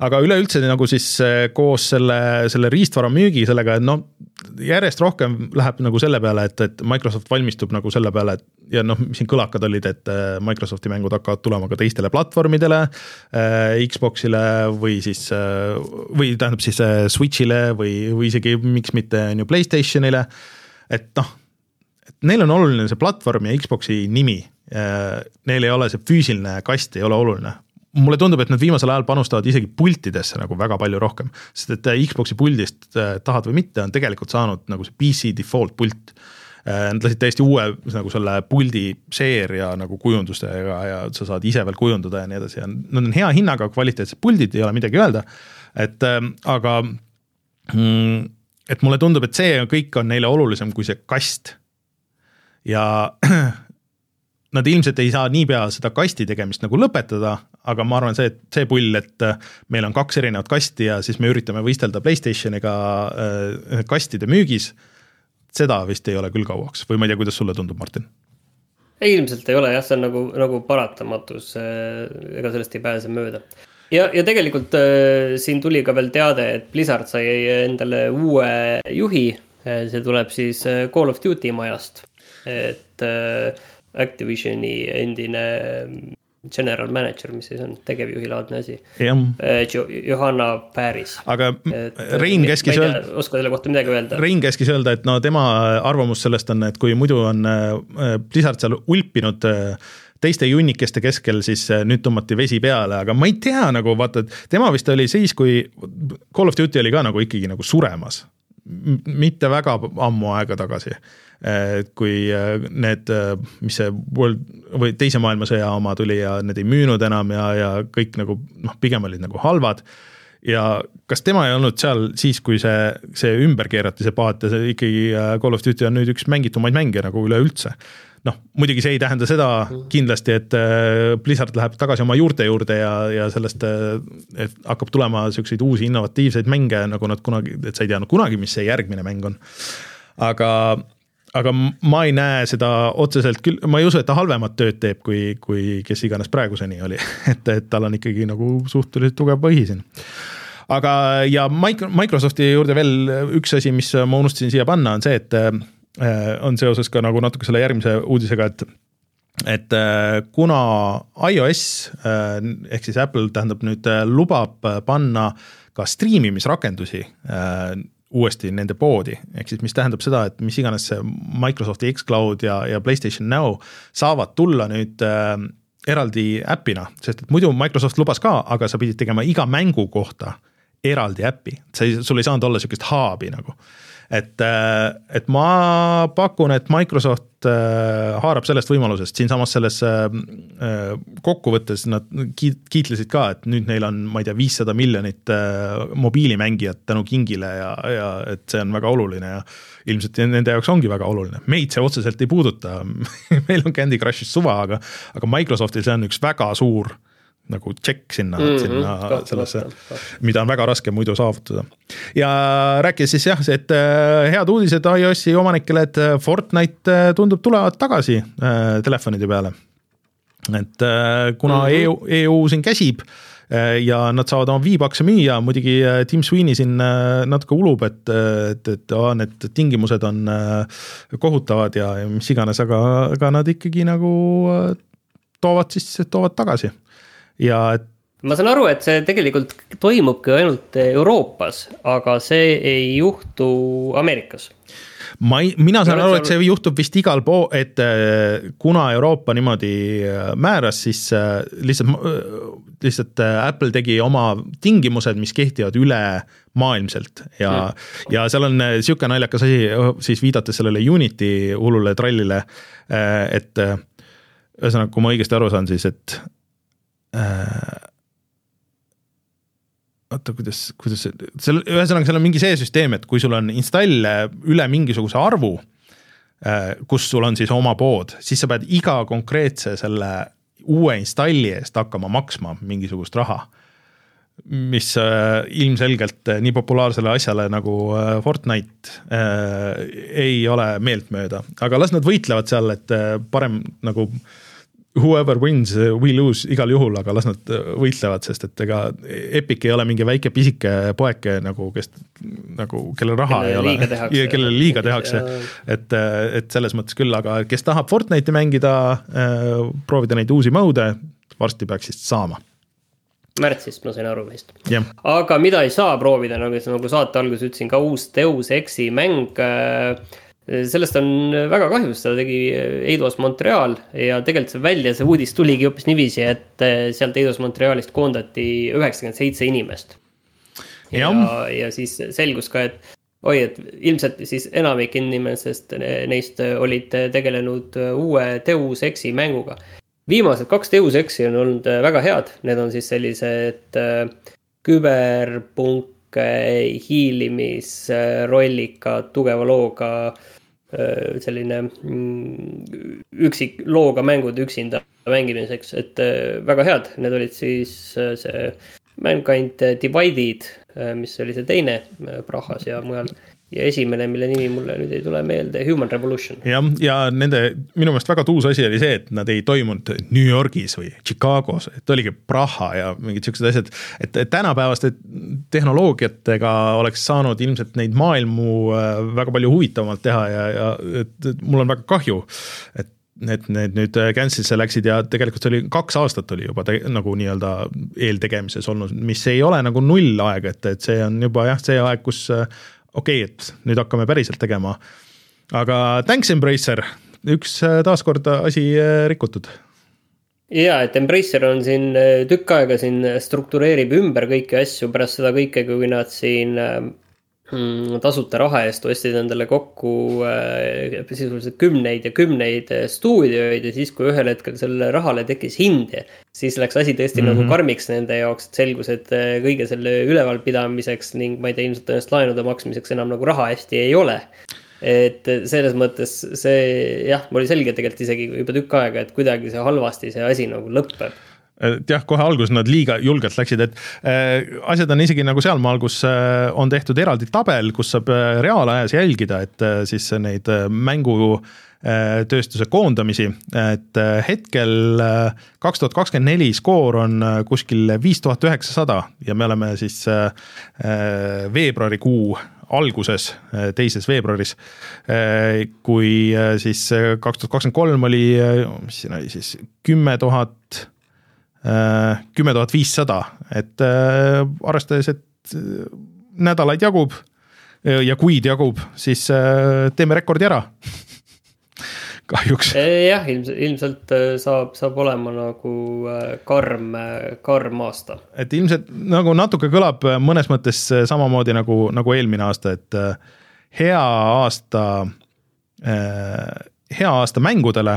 Speaker 1: aga üleüldse nagu siis eh, koos selle, selle riistvara müügi sellega, et noh, järjest rohkem läheb nagu selle peale, et, et Microsoft valmistub nagu selle peale, et ja noh, siin kõlakad olid, et eh, Microsofti mängud hakkavad tulema ka teistele platvormidele äh,, Xbox'ile või siis äh, või tähendab siis äh, Switch'ile või, või isegi miks mitte on ju Playstationile. et noh, neil on oluline see platvorm ja Xbox'i nimi. Neil ei ole see füüsiline kast ei ole oluline, mulle tundub, et nad viimasel ajal panustavad isegi pultidesse nagu väga palju rohkem, sest et äh, Xbox'i puldist äh, tahad või mitte, on tegelikult saanud nagu see PC default pult. Äh, nad lasid täiesti uue nagu selle puldi seeria nagu kujundustega ja sa saad ise veel kujundada ja nii edasi ja nad on hea hinnaga, kvaliteetsed puldid, ei ole midagi öelda. et aga mm, et mulle tundub, et see kõik on neile olulisem kui see kast. ja nad ilmselt ei saa niipea seda kasti tegemist nagu lõpetada, aga ma arvan, see, see pull, et äh, meil on kaks erinevat kasti ja siis me üritame võistelda Playstationiga äh, kastide müügis. seda vist ei ole küll kauaks või ma ei tea, kuidas sulle tundub, Martin?
Speaker 2: ei, ilmselt ei ole jah, see on nagu, nagu paratamatus, äh, ega sellest ei pääse mööda. ja, ja tegelikult siin tuli ka veel teade, et Blizzard sai endale uue juhi. see tuleb siis Call of Duty majast, et Activisioni endine general manager, mis siis on tegevjuhilaadne asi. Äh, Johanna Päris.
Speaker 1: aga et, Rein käskis öelda.
Speaker 2: oska selle kohta midagi öelda.
Speaker 1: Rein käskis öelda, et no tema arvamus sellest on, et kui muidu on äh, Blizzard seal ulpinud äh, teiste junnikeste keskel, siis nüüd tõmmati vesi peale, aga ma ei tea nagu vaata, et tema vist oli siis, kui Call of Duty oli ka nagu ikkagi nagu suremas. mitte väga ammu aega tagasi et kui äh, need, äh, mis see World või teise maailmasõja oma tuli ja need ei müünud enam ja, ja kõik nagu noh, pigem olid nagu halvad. ja kas tema ei olnud seal siis, kui see, see ümber keerati, see paat ja see ikkagi Call of Duty on nüüd üks mängitumaid mänge nagu üleüldse noh, muidugi see ei tähenda seda kindlasti, et Blizzard läheb tagasi oma juurte juurde ja, ja sellest, et hakkab tulema siukseid uusi innovatiivseid mänge, nagu nad kunagi, et sa ei tea no, kunagi, mis see järgmine mäng on. aga aga ma ei näe seda otseselt küll, ma ei usu, et ta halvemat tööd teeb, kui, kui kes iganes praeguseni oli et, et tal on ikkagi nagu suhteliselt tugev põhi siin. aga, ja Microsofti juurde veel üks asi, mis ma unustasin siia panna, on see, et äh, on seoses ka nagu natuke selle järgmise uudisega, et et äh, kuna iOS äh, ehk siis Apple tähendab nüüd lubab panna ka striimimisrakendusi uuesti nende poodi, ehk siis mis tähendab seda, et mis iganes see Microsofti X-Cloud ja, ja Playstation Now saavad tulla nüüd äh, eraldi äpina, sest et muidu Microsoft lubas ka, aga sa pidid tegema iga mängu kohta eraldi äppi, sa ei, sul ei saanud olla sihukest hub'i nagu. Et, äh, et ma pakun, et Microsoft äh, haarab sellest võimalusest, siinsamas selles äh, kokkuvõttes nad kiit-, kiitlesid ka, et nüüd neil on, ma ei tea, viissada miljonit mobiilimängijat tänu Kingile ja, ja et see on väga oluline ja ilmselt nende jaoks ongi väga oluline, meid see otseselt ei puuduta. Meil on Candy Crushist suva, aga, aga Microsoftil see on üks väga suur nagu tšekk sinna mm, -hmm, sinna kahtlemata, sellesse, mida on väga raske muidu saavutada. ja rääkides siis jah, et äh, head uudised iOS-i omanikele, et äh, Fortnite äh, tundub tulevat tagasi telefonide peale. et kuna mm -hmm. EU, EU siin käsib ja nad saavad oma viibakse müüa, muidugi Tim Sweeney siin natuke ulub, et, et, et aa, need tingimused on kohutavad ja, ja mis iganes, aga, aga nad ikkagi nagu toovad siis, toovad tagasi ja et
Speaker 2: ma saan aru, et see tegelikult toimubki ainult Euroopas, aga see ei juhtu Ameerikas.
Speaker 1: ma ei, mina saan aru, et see juhtub vist igal pool, et äh, kuna Euroopa niimoodi äh, määras, siis äh, lihtsalt, lihtsalt Apple tegi oma tingimused, mis kehtivad ülemaailmselt ja mm., ja seal on sihuke naljakas asi, siis viidates sellele Unity hullule trallile, et ühesõnaga, kui ma õigesti aru saan, siis et oota, kuidas, kuidas see, seal, ühesõnaga, seal on mingi see süsteem, et kui sul on installe üle mingisuguse arvu, äh, kus sul on siis oma pood, siis sa pead iga konkreetse selle uue installi eest hakkama maksma mingisugust raha. mis äh, ilmselgelt äh, nii populaarsele asjale nagu Fortnite ei ole meeltmööda, aga las nad võitlevad seal, et parem nagu äh, whoever wins, we lose igal juhul, aga las nad võitlevad, sest et ega Epic ei ole mingi väike pisike poeke nagu, kes nagu, kellel raha kelle ei ole. ja kellele liiga tehakse. et, et selles mõttes küll, aga kes tahab Fortnite'i mängida, proovida neid uusi mode, varsti peaks siis saama.
Speaker 2: Märtsist ma sain aru vist yeah.. aga mida ei saa proovida, nagu, nagu saate alguses ütlesin, ka uus Deus Exi mäng äh, sellest on väga kahju, seda tegi Eidos Montreal ja tegelikult see välja, see uudis tuligi hoopis niiviisi, et eh, sealt Eidos Montrealist koondati üheksakümmend seitse inimest. ja, ja, ja siis selgus ka, et oi, et ilmselt siis enamik inimestest neist olid tegelenud uue Deus Exi mänguga. viimased kaks Deus Exi on olnud väga head, need on siis sellised eh, küberpunk hiilimisrollika, tugeva looga selline mm, üksik looga mängud üksinda mängimiseks, et väga head, need olid siis see Mankind Divided, mis oli see teine Prahas ja mujal ja esimene, mille nimi mulle nüüd ei tule meelde, Human Revolution.
Speaker 1: jah, ja nende minu meelest väga tuus asi oli see, et nad ei toimunud New Yorgis või Chicagos, et oligi Praha ja mingid siuksed asjad. et tänapäevaste tehnoloogiatega oleks saanud ilmselt neid maailmu äh, väga palju huvitavamalt teha ja, ja et, et mul on väga kahju, et need, need nüüd cancel'isse läksid ja tegelikult see oli kaks aastat oli juba te, nagu nii-öelda eeltegemises olnud, mis ei ole nagu null aeg, et, et see on juba jah, see aeg, kus okei okay,, et nüüd hakkame päriselt tegema. aga thanks, Embracer, üks äh, taaskord asi äh, rikutud
Speaker 2: ja, et Embracer on siin äh, tükk aega siin struktureerib ümber kõiki asju pärast seda kõike, kui nad siin tasuta raha eest ostsid endale kokku äh, sisuliselt kümneid ja kümneid äh, stuudioid ja siis, kui ühel hetkel sellele rahale tekkis hind, siis läks asi tõesti mm -hmm. nagu mhm. karmiks nende jaoks, et selgus, et äh, kõige selle ülevalpidamiseks ning ma ei tea, ilmselt tõenäoliselt laenude maksmiseks enam nagu raha hästi ei ole. et selles mõttes see jah, mul oli selge tegelikult isegi juba tükk aega, et kuidagi see halvasti see asi nagu lõpeb
Speaker 1: et jah, kohe alguses nad liiga julgelt läksid, et äh, asjad on isegi nagu sealmaal, kus äh, on tehtud eraldi tabel, kus saab äh, reaalajas jälgida, et äh, siis neid äh, mängu äh, tööstuse koondamisi, et äh, hetkel äh, kaks tuhat kakskümmend neli skoor on äh, kuskil viis tuhat üheksasada ja me oleme siis äh, äh veebruarikuu alguses, äh, teises veebruaris, kui siis kaks tuhat kakskümmend kolm oli, mis siin oli siis, kümme tuhat Äh, kümme tuhat viissada, et äh, arvestades, et äh, nädalaid jagub ja kuid jagub, siis teeme rekordi ära kahjuks.
Speaker 2: jah, ilmselt, ilmselt saab, saab olema nagu karm, karm aasta.
Speaker 1: et ilmselt nagu natuke kõlab mõnes mõttes samamoodi nagu, nagu eelmine aasta, et hea aasta, hea aasta mängudele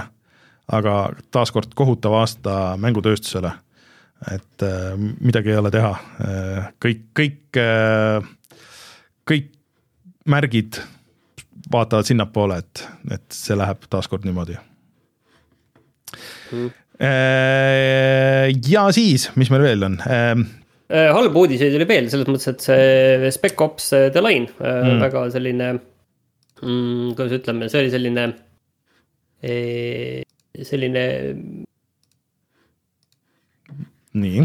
Speaker 1: aga taaskord kohutav aasta mängutööstusele. et äh, midagi ei ole teha, äh, kõik, kõik, äh, kõik märgid vaatavad sinnapoole, et, et see läheb taaskord niimoodi mm.. ja siis, mis meil veel on?
Speaker 2: halbu uudiseid oli veel selles mõttes, et see Spec Ops The Line mm. väga selline mm,, kuidas ütleme, see oli selline selline.
Speaker 1: nii.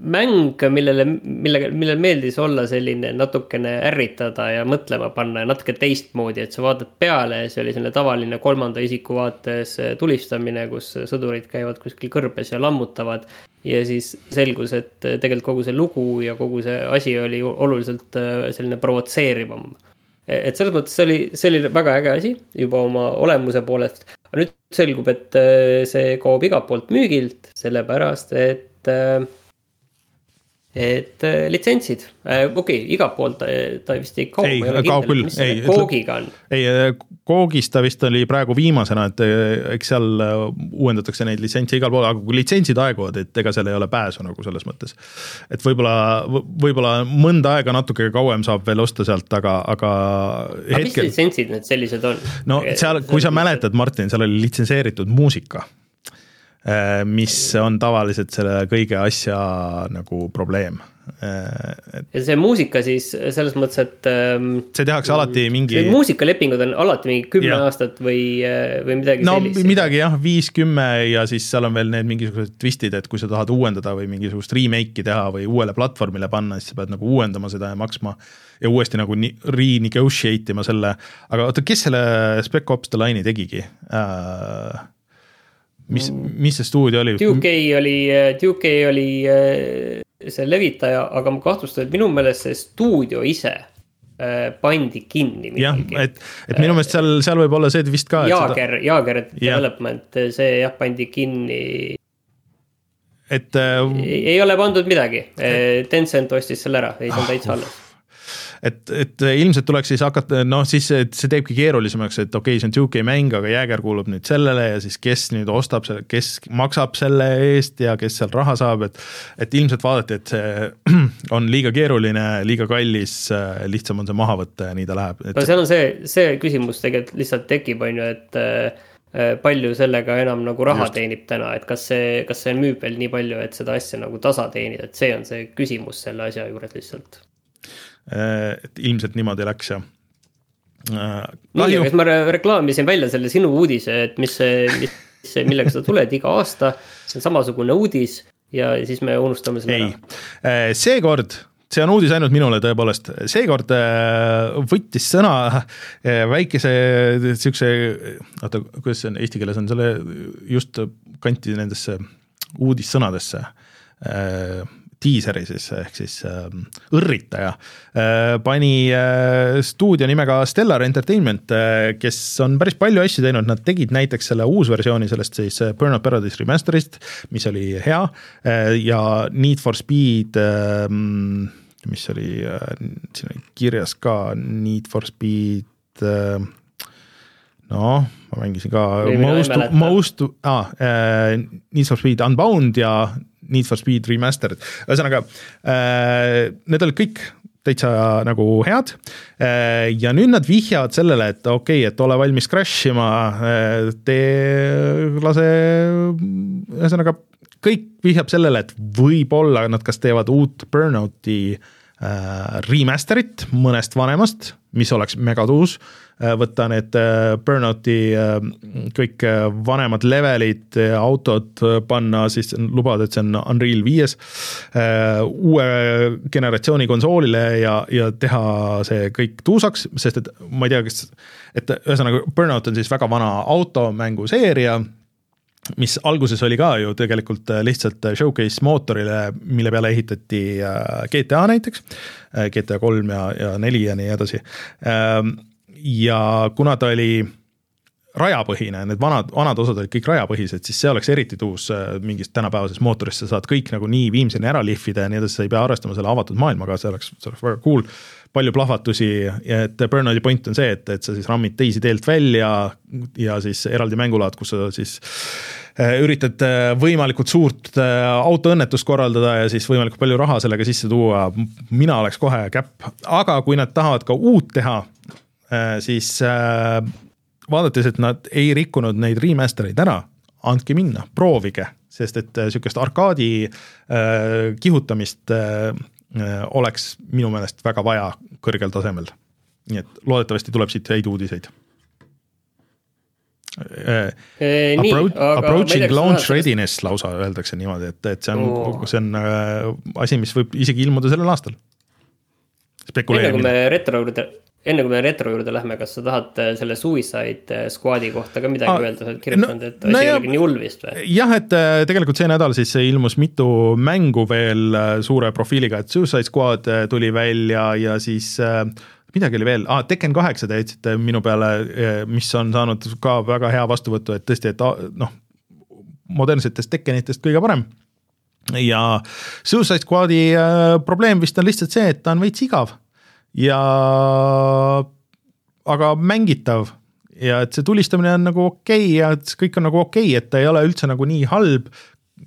Speaker 2: mäng, millele, millega, millel meeldis olla selline natukene ärritada ja mõtlema panna ja natuke teistmoodi, et sa vaatad peale ja see oli selline tavaline kolmanda isiku vaates tulistamine, kus sõdurid käivad kuskil kõrbes ja lammutavad. ja siis selgus, et tegelikult kogu see lugu ja kogu see asi oli oluliselt äh, selline provotseerivam. et selles mõttes see oli, see oli väga äge asi juba oma olemuse poolest. aga nüüd selgub, et äh, see kaob igalt poolt müügilt, sellepärast et äh, et äh, litsentsid äh,, okei okay,, igalt poolt ta, ta vist ei kao.
Speaker 1: ei, kaob küll, ei.
Speaker 2: Koogiga on.
Speaker 1: ei, äh, Koogis ta vist oli praegu viimasena, et äh, eks seal uuendatakse neid litsentse igal pool, aga kui litsentsid aeguvad, et ega seal ei ole pääsu nagu selles mõttes. et võib-olla, võib-olla mõnda aega natuke kauem saab veel osta sealt, aga, aga.
Speaker 2: aga hetkel... mis litsentsid need sellised on?
Speaker 1: no seal, kui sa mäletad, Martin, seal oli litsenseeritud muusika Äh, mis on tavaliselt selle kõige asja nagu probleem.
Speaker 2: Äh, ja see muusika siis selles mõttes, et. Ähm,
Speaker 1: see tehakse alati mingi.
Speaker 2: muusikalepingud on alati mingi kümme ja. aastat või, äh, või midagi
Speaker 1: no, sellist. no midagi jah, viis, kümme ja siis seal on veel need mingisugused twist'id, et kui sa tahad uuendada või mingisugust remake'i teha või uuele platvormile panna, siis sa pead nagu uuendama seda ja maksma ja uuesti nagu renegotiate ima selle, aga oota, kes selle Spec Ops The Line'i tegigi äh,? Mis, mis see stuudio oli?
Speaker 2: Duke oli, Duke oli äh, see levitaja, aga ma kahtlustan, et minu meelest see stuudio ise äh, pandi kinni.
Speaker 1: jah, et, et minu meelest seal, seal võib olla see vist ka.
Speaker 2: Jaager seda..., Jaager Development, see jah, pandi kinni.
Speaker 1: et äh,.
Speaker 2: ei, ei ole pandud midagi, Tencent ostis selle ära, ei, see on täitsa alles
Speaker 1: et, et ilmselt tuleks siis hakata, noh siis see teebki keerulisemaks, et okei okay,, see on 2K mäng, aga Jääger kuulub nüüd sellele ja siis kes nüüd ostab selle, kes maksab selle eest ja kes seal raha saab, et et ilmselt vaadati, et see on liiga keeruline, liiga kallis, lihtsam on see maha võtta ja nii ta läheb
Speaker 2: et.... no seal on see, see küsimus tegelikult lihtsalt tekib, on ju, et äh, palju sellega enam nagu raha Just. teenib täna, et kas see, kas see müüb veel nii palju, et seda asja nagu tasa teenida, et see on see küsimus selle asja juures lihtsalt
Speaker 1: et ilmselt niimoodi läks ja
Speaker 2: äh, siis ma reklaamisin välja selle sinu uudise, et mis, mis, millega sa tuled iga aasta. see on samasugune uudis ja siis me unustame selle
Speaker 1: ei. ära. Äh, seekord, see on uudis ainult minule tõepoolest, seekord võttis sõna väikese siukse, oota, kuidas see on eesti keeles on selle just kanti nendesse uudissõnadesse diiseri siis, ehk siis äh, õrritaja äh,, pani äh, stuudio nimega Stellar Entertainment äh,, kes on päris palju asju teinud, nad tegid näiteks selle uusversiooni sellest siis äh, Burnout Paradise Remasterist, mis oli hea äh, ja Need for Speed äh, mis oli äh,, siin oli kirjas ka Need for Speed äh, noh, ma mängisin ka Most, Most ah,, äh, Need for Speed Unbound ja Need for Speed Remastered, ühesõnaga äh, need olid kõik täitsa nagu head. Äh, ja nüüd nad vihjavad sellele, et okei okay,, et ole valmis crash ima, äh, tee, lase, ühesõnaga kõik vihjab sellele, et võib-olla nad kas teevad uut Burnouti äh, remaster'it mõnest vanemast, mis oleks megatuus võtta need äh, Burnouti äh, kõik vanemad levelid, autod, panna siis, lubada, et see on Unreal viies, uue generatsiooni konsoolile ja, ja teha see kõik tuusaks, sest et ma ei tea, kas, et ühesõnaga Burnout on siis väga vana automänguseeria mis alguses oli ka ju tegelikult lihtsalt showcase mootorile, mille peale ehitati GTA näiteks, GTA kolm ja, ja neli ja nii edasi ja kuna ta oli rajapõhine, need vanad, vanad osad olid kõik rajapõhised, siis see oleks eriti tuus äh, mingist tänapäevasest mootorist, sa saad kõik nagu nii viimseni ära lihvida ja nii edasi, sa ei pea arvestama selle avatud maailmaga, see oleks, see oleks väga cool. palju plahvatusi et Burnouti point on see, et, et sa siis rammid teisi teelt välja ja siis eraldi mängulaad, kus sa siis äh, üritad äh, võimalikult suurt autoõnnetust korraldada ja siis võimalikult palju raha sellega sisse tuua. mina oleks kohe käpp, aga kui nad tahavad ka uut teha siis äh, vaadates, et nad ei rikkunud neid remaster eid ära, andke minna, proovige, sest et äh, sihukest arkaadi kihutamist oleks minu meelest väga vaja kõrgel tasemel. nii et loodetavasti tuleb siit häid uudiseid. äh, Approach, approaching launch readiness lausa öeldakse niimoodi, et, et see on oh., see on äh, asi, mis võib isegi ilmuda sellel aastal.
Speaker 2: enne kui me retro juurde, enne kui me retro juurde lähme, kas sa tahad äh, selle Suicide Squad'i kohta ka midagi ah, öelda, sa oled kirjutanud no,, et asi no ei olegi nii hull vist või?
Speaker 1: jah, et tegelikult see nädal siis ilmus mitu mängu veel suure profiiliga, et Suicide Squad tuli välja ja siis äh, midagi oli veel ah,, Tekken kaheksa te jätsite minu peale, mis on saanud ka väga hea vastuvõtu, et tõesti, et noh, modernsetest Tekkenitest kõige parem. ja Suicide Squad'i äh, probleem vist on lihtsalt see, et ta on veits igav ja aga mängitav ja et see tulistamine on nagu okei okay ja et kõik on nagu okei okay,, et ta ei ole üldse nagu nii halb,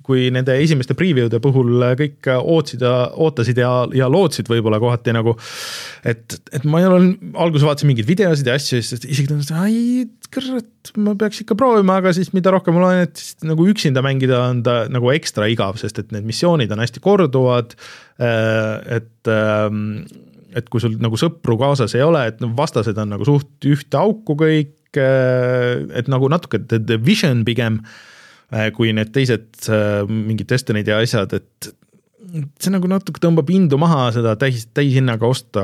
Speaker 1: kui nende esimeste preview'de puhul kõik ootsid ja ootasid ja, ja lootsid võib-olla kohati nagu, et, et ma ei ole, alguses vaatasin mingeid videosid ja asju, siis isegi tundus, ai kurat, ma peaks ikka proovima, aga siis mida rohkem ma loen, et siis nagu üksinda mängida on ta nagu ekstra igav, sest et need missioonid on hästi korduvad. Äh, et, ähm, et kui sul nagu sõpru kaasas ei ole, et vastased on nagu suht ühte auku kõik, äh, et nagu natuke The Vision pigem Äh, kui need teised äh, mingid Destiny'd ja asjad, et see nagu natuke tõmbab indu maha seda täis, täishinnaga osta,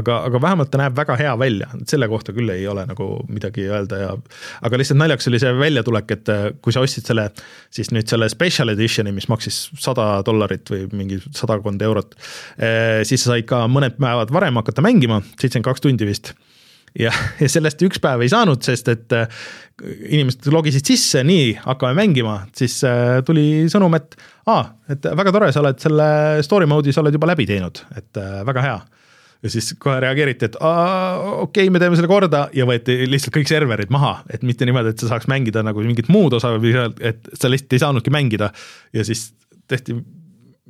Speaker 1: aga, aga vähemalt ta näeb väga hea välja, selle kohta küll ei ole nagu midagi öelda ja aga lihtsalt naljakas oli see väljatulek, et äh, kui sa ostsid selle, siis nüüd selle special edition'i, mis maksis sada dollarit või mingi sadakond eurot, siis sa said ka mõned päevad varem hakata mängima, seitsekümmend kaks tundi vist ja, ja sellest üks päev ei saanud, sest et äh, inimesed logisid sisse, nii, hakkame mängima, siis äh, tuli sõnum, et aa, et väga tore, sa oled selle story mode'i, sa oled juba läbi teinud, et äh, väga hea. ja siis kohe reageeriti, et okei okay,, me teeme selle korda. Ja võeti lihtsalt kõik serverid maha, et mitte niimoodi, et sa saaks mängida nagu mingit muud osa või et sa lihtsalt ei saanudki mängida. Ja siis tehti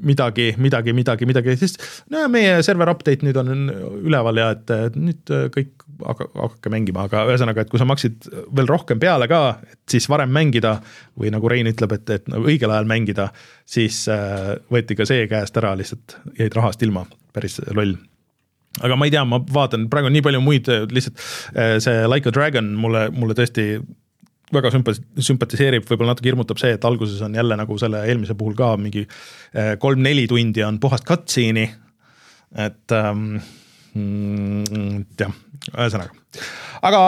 Speaker 1: midagi, midagi, midagi, midagi, siis no meie server update nüüd on üleval ja et nüüd kõik hakake mängima, aga ühesõnaga, et kui sa maksid veel rohkem peale ka, et siis varem mängida või nagu Rein ütleb, et, et nagu õigel ajal mängida, siis äh, võeti ka see käest ära, lihtsalt jäid rahast ilma, päris loll. Aga ma ei tea, ma vaatan, praegu nii palju muid, lihtsalt äh, see Like a Dragon mulle, mulle tõesti väga sümpa-, sümpatiseerib, võib-olla natuke hirmutab see, et alguses on jälle nagu selle eelmise puhul ka mingi eh, kolm-neli tundi on puhast cutscene'i, et ähm, mm, jah, ühesõnaga. aga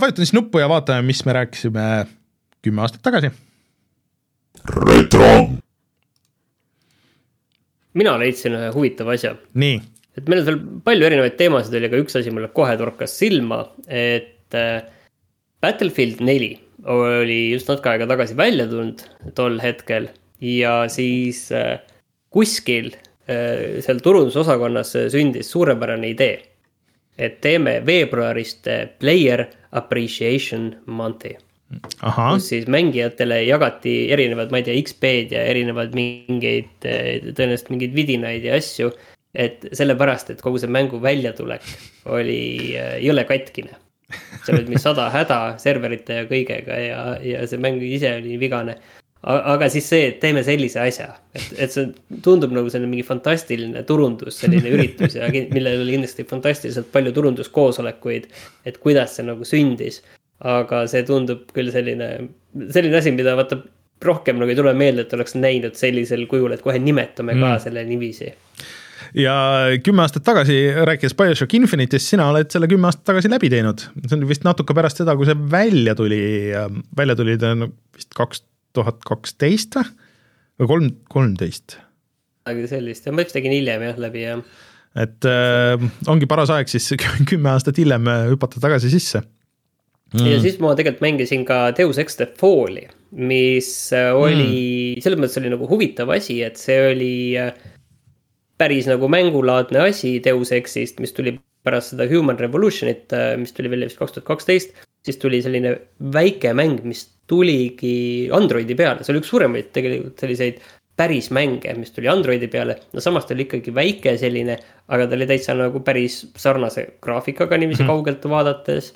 Speaker 1: vajutan siis nuppu ja vaatame, mis me rääkisime kümme aastat tagasi. retro.
Speaker 2: mina leidsin ühe huvitava asja.
Speaker 1: nii.
Speaker 2: et meil on seal palju erinevaid teemasid oli, aga üks asi mulle kohe torkas silma, et äh, Battlefield neli oli just natuke aega tagasi välja tulnud tol hetkel ja siis äh, kuskil äh, seal turundusosakonnas sündis suurepärane idee. Et teeme veebruarist äh, Player Appreciation Month'i. kus siis mängijatele jagati erinevad, ma ei tea, XP-d ja erinevaid mingeid, tõenäoliselt mingeid vidinaid ja asju. et sellepärast, et kogu see mängu väljatulek oli jõle katkine seal olid mingi sada häda serverite ja kõigega ja, ja see mäng ise oli vigane. Aga siis see, et teeme sellise asja, et, et see tundub nagu selline mingi fantastiline turundus, selline üritus ja millel oli kindlasti fantastiliselt palju turunduskoosolekuid. et kuidas see nagu sündis, aga see tundub küll selline, selline asi, mida vaata rohkem nagu ei tule meelde, et oleks näinud sellisel kujul, et kohe nimetame ka mm. selle niiviisi
Speaker 1: ja kümme aastat tagasi, rääkides BioShock Infinite'ist, sina oled selle kümme aastat tagasi läbi teinud. see on vist natuke pärast seda, kui see välja tuli, välja tuli ta vist kaks tuhat kaksteist või? kolm, kolmteist?
Speaker 2: midagi sellist, ma vist tegin hiljem jah, läbi jah.
Speaker 1: et äh, ongi paras aeg siis kümme aastat hiljem äh, hüpata tagasi sisse
Speaker 2: mm.. ja siis ma tegelikult mängisin ka Deus Ex The Falli, mis äh, oli mm., selles mõttes oli nagu huvitav asi, et see oli äh, päris nagu mängulaadne asi Deus Exist, mis tuli pärast seda Human Revolutionit, mis tuli välja vist kaks tuhat kaksteist. Siis tuli selline väike mäng, mis tuligi Androidi peale, see oli üks suuremaid tegelikult selliseid päris mänge, mis tuli Androidi peale. no samas ta oli ikkagi väike selline, aga ta oli täitsa nagu päris sarnase graafikaga niiviisi mm -hmm. kaugelt vaadates.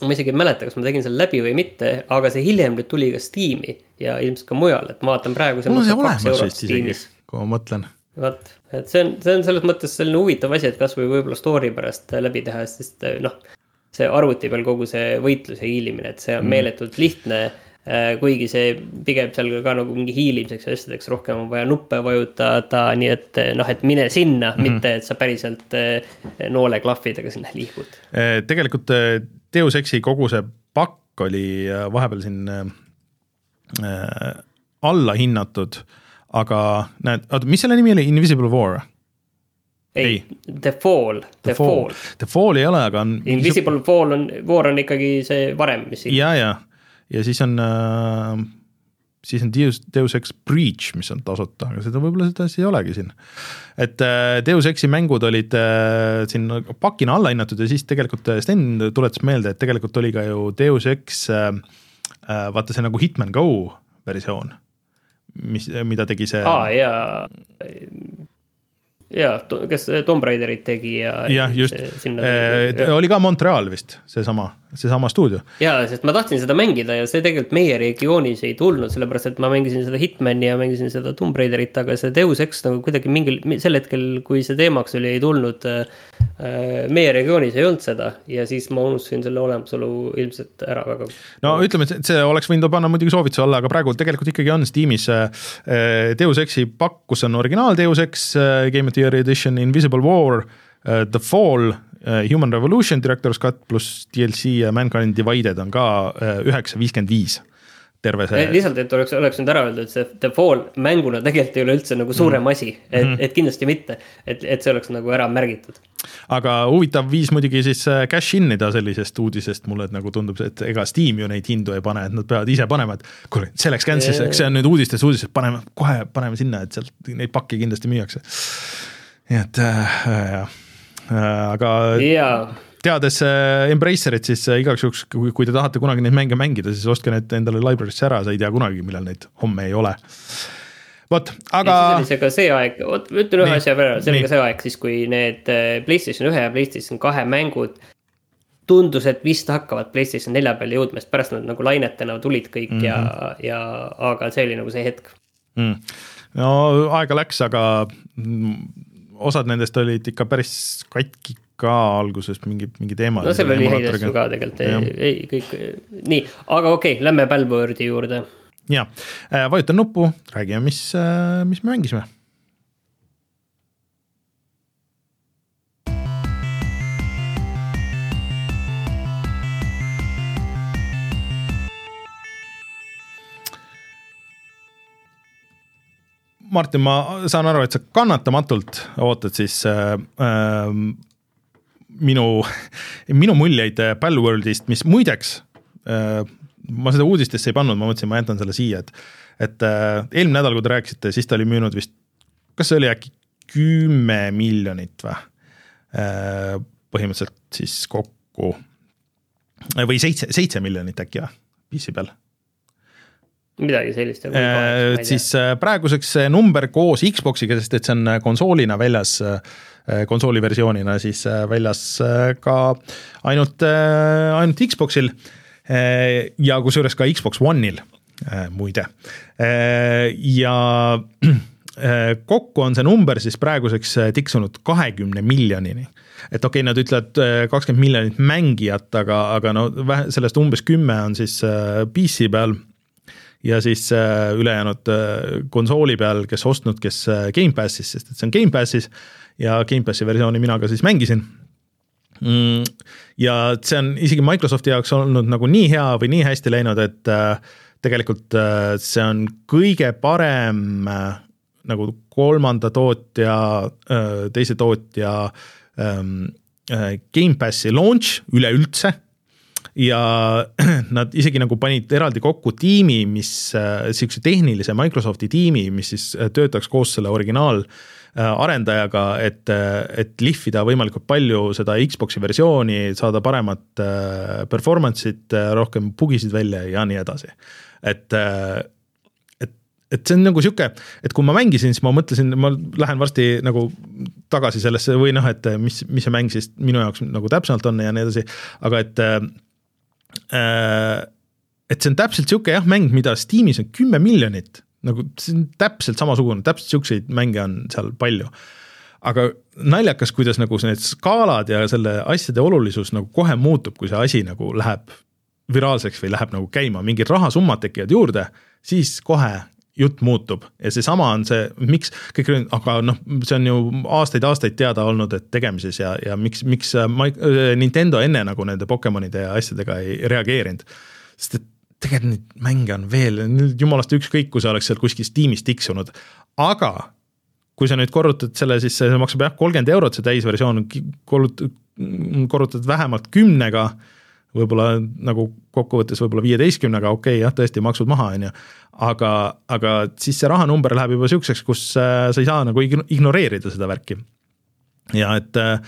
Speaker 2: ma isegi ei mäleta, kas ma tegin selle läbi või mitte, aga see hiljem nüüd tuli ka Steam'i ja ilmselt ka mujal, et ma vaatan praegu.
Speaker 1: mul on see olemas vist isegi, kui ma mõtlen
Speaker 2: vot, et see on, see on selles mõttes selline huvitav asi, et kasvõi võib-olla story pärast läbi teha, sest noh. See arvuti peal kogu see võitluse hiilimine, et see on mm. meeletult lihtne Äh, kuigi see pigem seal ka nagu mingi hiilimiseks ja asjadeks rohkem on vaja nuppe vajutada, nii et äh, noh, et mine sinna mm, -hmm. mitte et sa päriselt äh, nooleklahvidega sinna liigud.
Speaker 1: tegelikult Deus Exi kogu see pakk oli vahepeal siin äh, alla hinnatud, aga näed, oota, mis selle nimi oli, Invisible War?
Speaker 2: Ei, The Fall,
Speaker 1: The, Fall. The Fall ei ole, aga on.
Speaker 2: Invisible Fall on, War on ikkagi see varem, mis.
Speaker 1: ja, ja ja siis on äh, siis on Deus, Deus Ex Breach, mis on tasuta, aga seda võib-olla seda asja ei olegi siin. et äh, Deus Exi mängud olid äh, siin pakina alla hinnatud ja siis tegelikult äh, Sten tuletas meelde, et tegelikult oli ka ju Deus Ex äh, äh, vaata see nagu Hitman Go versioon, mis, mida tegi see.
Speaker 2: aa jaa, jaa, kes Tomb Raiderit tegi ja.
Speaker 1: jah, just, oli ka Montreal vist, seesama seesama stuudio.
Speaker 2: jaa, sest ma tahtsin seda mängida ja see tegelikult meie regioonis ei tulnud, sellepärast et ma mängisin seda Hitmani ja mängisin seda Tomb Raiderit, aga see Deus Ex nagu kuidagi mingil, sel hetkel, kui see teemaks oli, ei tulnud äh,. meie regioonis ei olnud seda ja siis ma unustasin selle olemasolu ilmselt ära väga.
Speaker 1: no ütleme, et see oleks võinud panna muidugi soovituse alla, aga praegu tegelikult ikkagi on Steamis äh, Deus Exi pakk, kus on originaal Deus Ex äh, Game of the Year edition, Invisible War äh,, The Fall Äh, Human Revolution Director's Cut pluss DLC ja Mankind Divided on ka äh, üheksa viiskümmend viis terve see.
Speaker 2: lihtsalt, et oleks, oleks nüüd ära öeldud, et see The Fall mänguna tegelikult ei ole üldse nagu suurem mm. asi, et mm, -hmm. et kindlasti mitte, et, et see oleks nagu ära märgitud.
Speaker 1: aga huvitav viis muidugi siis cash in ida sellisest uudisest mulle, nagu tundub, et ega Steam ju neid hindu ei pane, et nad peavad ise panema, et kuule, see läks cancel'isse, eks see on nüüd uudistes, uudistes, paneme kohe, paneme sinna, et sealt neid pakke kindlasti müüakse. nii et äh, jah aga
Speaker 2: yeah.
Speaker 1: teades äh, Embracerit, siis äh, igaks juhuks, kui, kui te tahate kunagi neid mänge mängida, siis ostke need endale library'sse ära, sa ei tea kunagi, millal neid homme ei ole vot, aga.
Speaker 2: see oli ka see aeg, vot ütlen ühe asja veel, see oli ka see aeg siis, kui need Playstation ühe ja Playstation kahe mängud. tundus, et vist hakkavad Playstation nelja peale jõudma, sest pärast nad nagu lainetena tulid kõik mm -hmm. ja, mhm. ja aga see oli nagu see hetk
Speaker 1: mm.. no aega läks, aga osad nendest olid ikka päris katki ka alguses mingi, mingi teema.
Speaker 2: no seal oli häid asju ka tegelikult, ei, ei kõik, nii, aga okei okay,, lähme Palwordi juurde.
Speaker 1: ja, äh, vajutan nuppu, räägime, mis, äh, mis me mängisime Martin, ma saan aru, et sa kannatamatult ootad siis äh, äh, minu, minu muljeid Palworldist, mis muideks äh, ma seda uudistesse ei pannud, ma mõtlesin, ma jätan selle siia, et et äh, eelmine nädal, kui te rääkisite, siis ta oli müünud vist, kas see oli äkki kümme miljonit või äh,? põhimõtteliselt siis kokku või seitse, seitse miljonit äkki või, PC peal
Speaker 2: midagi sellist.
Speaker 1: et siis äh, praeguseks see number koos Xbox'iga, sest et see on äh, konsoolina väljas, äh, konsooli versioonina siis väljas ka ainult, ainult Xbox'il ja kusjuures ka Xbox One'il muide. ja kokku on see number siis praeguseks tiksunud kahekümne miljonini. et okei okay,, nad ütlevad kakskümmend miljonit mängijat, aga, aga no sellest umbes kümme on siis PC peal ja siis äh, ülejäänud äh, konsooli peal, kes ostnud, kes äh, Gamepassis, sest et see on Gamepassis ja Gamepassi versiooni mina ka siis mängisin mm,. ja see on isegi Microsofti jaoks olnud nagu nii hea või nii hästi läinud, et tegelikult see on kõige parem nagu kolmanda tootja, teise tootja ähm, Gamepassi launch üleüldse ja nad isegi nagu panid eraldi kokku tiimi, mis äh,, sihukese tehnilise Microsofti tiimi, mis siis äh, töötaks koos selle originaal äh, arendajaga, et, et lihvida võimalikult palju seda Xbox'i versiooni, saada paremat performance'it, rohkem bugisid välja ja nii edasi. et et, et see on nagu sihuke, et kui ma mängisin, siis ma mõtlesin, ma lähen varsti nagu tagasi sellesse või noh, et mis, mis see mäng siis minu jaoks nagu täpsemalt on ja nii edasi, aga et et see on täpselt sihuke jah, mäng, mida Steamis on kümme miljonit, nagu see on täpselt samasugune, täpselt siukseid mänge on seal palju. aga naljakas, kuidas nagu need skaalad ja selle asjade olulisus nagu kohe muutub, kui see asi nagu läheb viraalseks või läheb nagu käima, mingid rahasummad tekivad juurde, siis kohe jutt muutub ja seesama on see, miks kõik, aga noh, see on ju aastaid-aastaid teada olnud, et tegemises ja, ja miks, miks Nintendo enne nagu nende Pokemonide ja asjadega ei reageerinud. sest et tegelikult neid mänge on veel, jumalast ükskõik, kui see oleks seal kuskil Steamis tiksunud, aga kui sa nüüd korrutad selle, siis see maksab jah, kolmkümmend eurot, see täisversioon, korrutad vähemalt kümnega, võib-olla nagu kokkuvõttes võib-olla viieteistkümnega, okei okay, jah, tõesti maksud maha, on ju, aga, aga siis see rahanumber läheb juba niisuguseks, kus äh, sa ei saa nagu ignoreerida seda värki. ja et äh,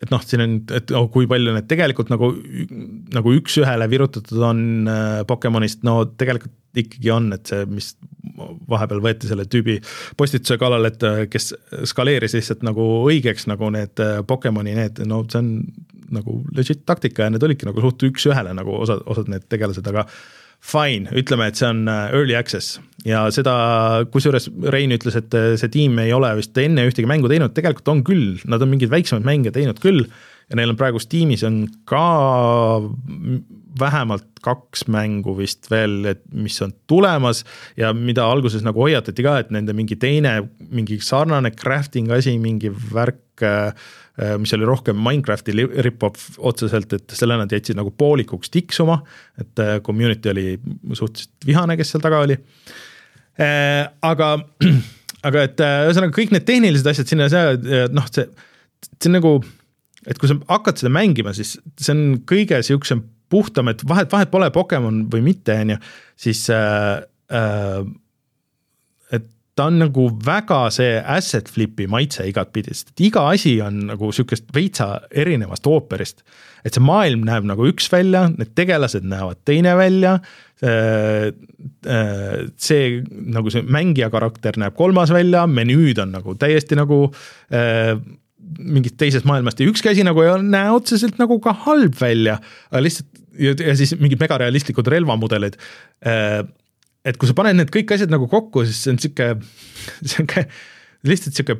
Speaker 1: et noh, siin on, et oh, kui palju need tegelikult nagu, nagu üks-ühele virutatud on äh, Pokemonist, no tegelikult ikkagi on, et see, mis vahepeal võeti selle tüübi postituse kallal, et kes skaleeris lihtsalt nagu õigeks nagu need Pokemoni need, no see on nagu legit taktika ja need olidki nagu suht üks-ühele nagu osad, osad need tegelased, aga fine, ütleme, et see on äh, early access. Ja seda, kusjuures Rein ütles, et äh, see tiim ei ole vist enne ühtegi mängu teinud, tegelikult on küll, nad on mingeid väiksemaid mänge teinud küll ja neil on praegu Steamis on ka vähemalt kaks mängu vist veel, et mis on tulemas ja mida alguses nagu hoiatati ka, et nende mingi teine, mingi sarnane crafting asi, mingi värk, äh, mis oli rohkem Minecrafti rip-off otseselt, et selle nad jätsid nagu poolikuks tiksuma, et äh, community oli suhteliselt vihane, kes seal taga oli. Äh, aga, aga et ühesõnaga kõik need tehnilised asjad sinna, noh, see, see on nagu et kui sa hakkad seda mängima, siis see on kõige sihukesem puhtam, et vahet, vahet pole Pokemon või mitte, on ju, siis äh, äh, ta on nagu väga see asset flip'i maitse igatpidi, sest iga asi on nagu sihukest veitsa erinevast ooperist. et see maailm näeb nagu üks välja, need tegelased näevad teine välja äh, äh,. see nagu see mängija karakter näeb kolmas välja, menüüd on nagu täiesti nagu äh, mingist teisest maailmast ja ükski asi nagu ei näe otseselt nagu ka halb välja, aga lihtsalt ja, ja siis mingid megarealistlikud relvamudelid. Et kui sa paned need kõik asjad nagu kokku, siis see on sihuke, sihuke lihtsalt sihuke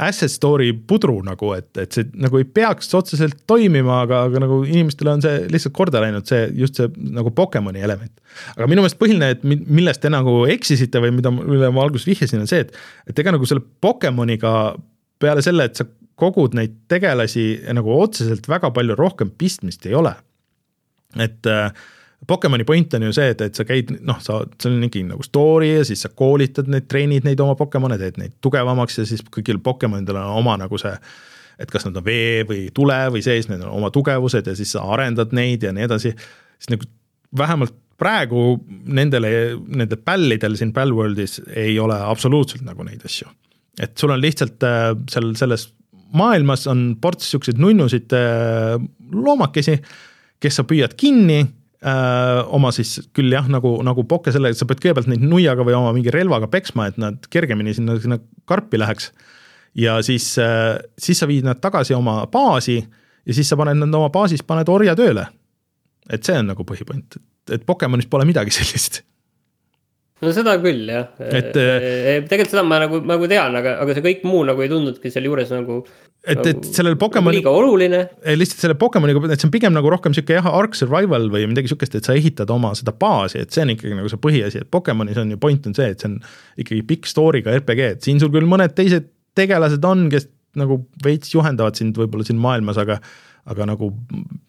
Speaker 1: asset story pudru nagu, et, et see nagu ei peaks otseselt toimima, aga, aga nagu inimestele on see lihtsalt korda läinud, see just see nagu Pokemoni element. aga minu meelest põhiline, et millest te nagu eksisite või mida, mille ma alguses vihjasin, on see, et, et ega nagu selle Pokemoniga peale selle, et sa kogud neid tegelasi nagu otseselt väga palju rohkem pistmist ei ole et äh, Pokemoni point on ju see, et, et sa käid, noh, sa, seal on mingi nagu story ja siis sa koolitad neid, treenid neid oma Pokemone, teed neid tugevamaks ja siis kõigil Pokemonidel on oma nagu see et kas nad on vee või tule või sees, neil on oma tugevused ja siis sa arendad neid ja nii edasi, siis nagu vähemalt praegu nendele, nendel pällidel siin Palworldis ei ole absoluutselt nagu neid asju. et sul on lihtsalt äh, seal selles maailmas on ports siukseid nunnusid äh, loomakesi kes sa püüad kinni äh, oma siis küll jah, nagu, nagu pokke selle, et sa pead kõigepealt neid nuiaga või oma mingi relvaga peksma, et nad kergemini sinna, sinna karpi läheks. ja siis äh,, siis sa viid nad tagasi oma baasi ja siis sa paned nad oma baasis, paned orja tööle. et see on nagu põhipoint, et Pokemonis pole midagi sellist
Speaker 2: no seda küll jah, et tegelikult seda ma nagu, nagu tean, aga, aga see kõik muu nagu ei tundnudki seal juures nagu
Speaker 1: et, et sellel Pokemoni.
Speaker 2: liiga oluline.
Speaker 1: lihtsalt selle Pokemoniga, et see on pigem nagu rohkem sihuke jah, arc survival või midagi sihukest, et sa ehitad oma seda baasi, et see on ikkagi nagu see põhiasi, et Pokemonis on ju point on see, et see on ikkagi pikk story'ga RPG, et siin sul küll mõned teised tegelased on, kes nagu veits juhendavad sind võib-olla siin maailmas, aga aga nagu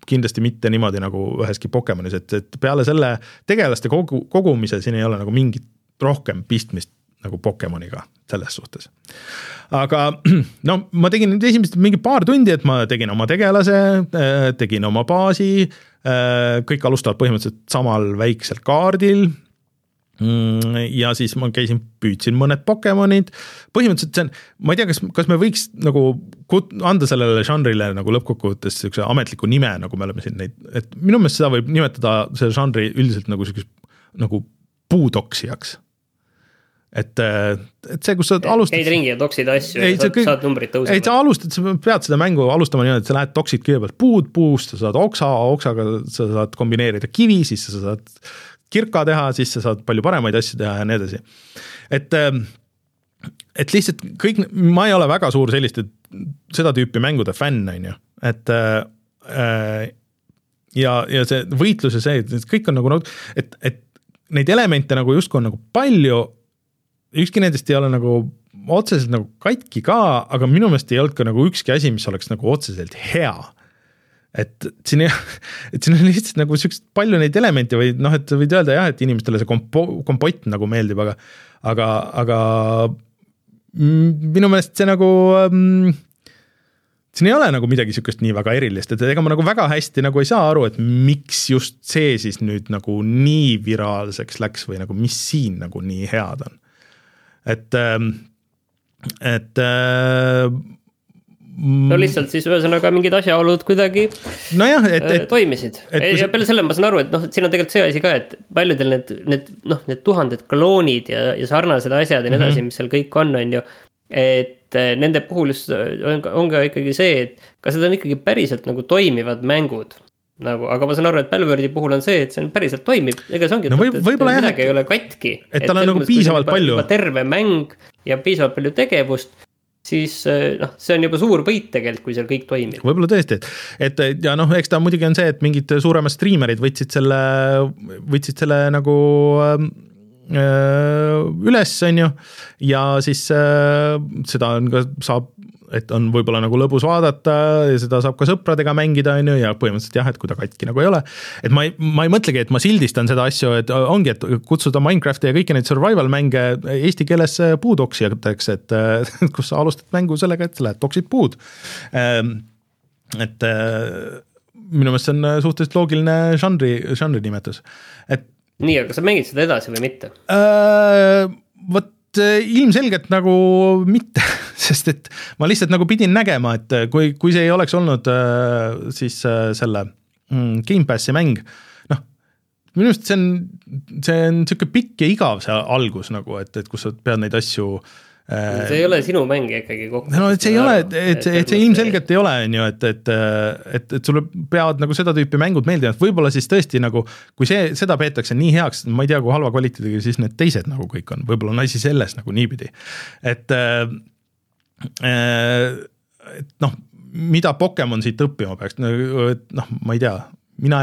Speaker 1: kindlasti mitte niimoodi nagu üheski Pokemonis, et, et peale selle tegelaste kogu, kogumise siin ei ole nagu mingit rohkem pistmist nagu Pokemoniga selles suhtes. aga no ma tegin nüüd esimesed mingi paar tundi, et ma tegin oma tegelase, äh, tegin oma baasi, äh, kõik alustavad põhimõtteliselt samal väiksel kaardil. Mm, ja siis ma käisin, püüdsin mõned Pokemonid, põhimõtteliselt see on, ma ei tea, kas, kas me võiks nagu kut-, anda sellele žanrile nagu lõppkokkuvõttes niisuguse ametliku nime, nagu me oleme siin neid, et minu meelest seda võib nimetada selle žanri üldiselt nagu niisuguseks nagu puutoksijaks et, et see, kus sa alustad.
Speaker 2: käid ringi ja toksid asju ei, ja saad, kõik, saad numbrid tõusema.
Speaker 1: ei, sa alustad, sa pead seda mängu alustama niimoodi, et sa lähed toksid kõigepealt puud puust, sa saad oksa, oksaga sa saad kombineerida kivi, siis sa saad kirka teha, siis sa saad palju paremaid asju teha ja nii edasi. et, et lihtsalt kõik, ma ei ole väga suur selliste, seda tüüpi mängude fänn, on ju, et äh, ja, ja see võitlus ja see, et kõik on nagu, et, et neid elemente nagu justkui on nagu palju, ükski nendest ei ole nagu otseselt nagu katki ka, aga minu meelest ei olnud ka nagu ükski asi, mis oleks nagu otseselt hea et siin ei, et siin on lihtsalt nagu siukest palju neid elemente või noh, et võid öelda jah, et inimestele see kompo-, kompott nagu meeldib, aga, aga, aga minu meelest see nagu ähm, siin ei ole nagu midagi sihukest nii väga erilist, et ega ma nagu väga hästi nagu ei saa aru, et miks just see siis nüüd nagu nii viraalseks läks või nagu mis siin nagu nii head on. et, ähm, et äh,
Speaker 2: no lihtsalt siis ühesõnaga mingid asjaolud kuidagi
Speaker 1: nojah, et, et
Speaker 2: toimisid. ja peale selle ma saan aru, et noh, et siin on tegelikult see asi ka, et paljudel need, need noh, need tuhanded kloonid ja, ja sarnased asjad ja nii edasi mm, -hmm. mis seal kõik on, on ju. et eh, nende puhul just on, on ka ikkagi see, et kas need on ikkagi päriselt nagu toimivad mängud nagu, aga ma saan aru, et Balverdi puhul on see, et see on päriselt toimib, ega see ongi
Speaker 1: no, võib, võib-olla
Speaker 2: jah, midagi ei ole katki.
Speaker 1: et tal on nagu piisavalt palju.
Speaker 2: terve mäng ja piisavalt palju tegevust siis eh, noh, see on juba suur võit tegelikult, kui seal kõik toimib.
Speaker 1: võib-olla tõesti, et, et ja noh, eks ta muidugi on see, et mingid suuremad striimerid võtsid selle, võtsid selle nagu äh, üles, on ju, ja siis äh, seda on ka, saab et on võib-olla nagu lõbus vaadata ja seda saab ka sõpradega mängida, on ju, ja põhimõtteliselt jah, et kui ta katki nagu ei ole. et ma ei, ma ei mõtlegi, et ma sildistan seda asju, et ongi, et kutsuda Minecrafti ja kõiki neid survival mänge eesti keeles puudoksijateks, et kus sa alustad mängu sellega, et sa lähed toksid puud. Ehm, et äh, minu meelest see on suhteliselt loogiline žanri, žanri nimetus, et.
Speaker 2: nii, aga sa mängid seda edasi või mitte
Speaker 1: äh,? vot Äh, ilmselgelt nagu mitte, sest et ma lihtsalt nagu pidin nägema, et äh, kui, kui see ei oleks olnud äh, siis selle mm, Gamepassi mäng, noh, minu arust see on, see on niisugune pikk ja igav see algus nagu, et, et kus sa pead neid asju Äh,
Speaker 2: see ei ole sinu mäng ikkagi kokku.
Speaker 1: no et see ei ole, et, et, et see ilmselgelt ei ole, on ju, et, et, et, et sulle peavad nagu seda tüüpi mängud meeldima, et võib-olla siis tõesti nagu kui see, seda peetakse nii heaks, ma ei tea, kui halva kvaliteediga siis need teised nagu kõik on, võib-olla on asi selles nagu niipidi. et äh,, et noh, mida Pokemon siit õppima peaks, noh, ma ei tea, mina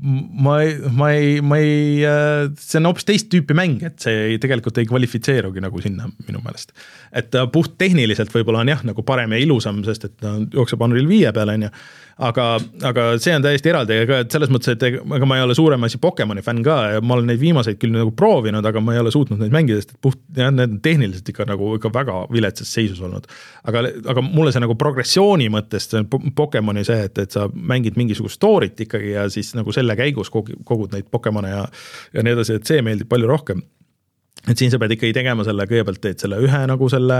Speaker 1: ma ma ei, ma ei, äh, see on hoopis teist tüüpi mäng, et see ei, tegelikult ei kvalifitseerugi nagu sinna minu meelest. et puht tehniliselt võib-olla on jah, nagu parem ja ilusam, sest et ta jookseb Unreal viie peal, on ju aga, aga see on täiesti eraldi, ega selles mõttes, et ega ma ei ole suurem asi Pokemoni fänn ka ja ma olen neid viimaseid küll nagu proovinud, aga ma ei ole suutnud neid mängida, sest et puht, jah, need on tehniliselt ikka nagu ikka väga viletsas seisus olnud. aga, aga mulle see nagu progressiooni mõttes, see Pokemoni see, et, et sa mängid mingisugust story't ikkagi ja siis nagu selle käigus kogud neid Pokemone ja ja nii edasi, et see meeldib palju rohkem et siin sa pead ikkagi tegema selle, kõigepealt teed selle ühe nagu selle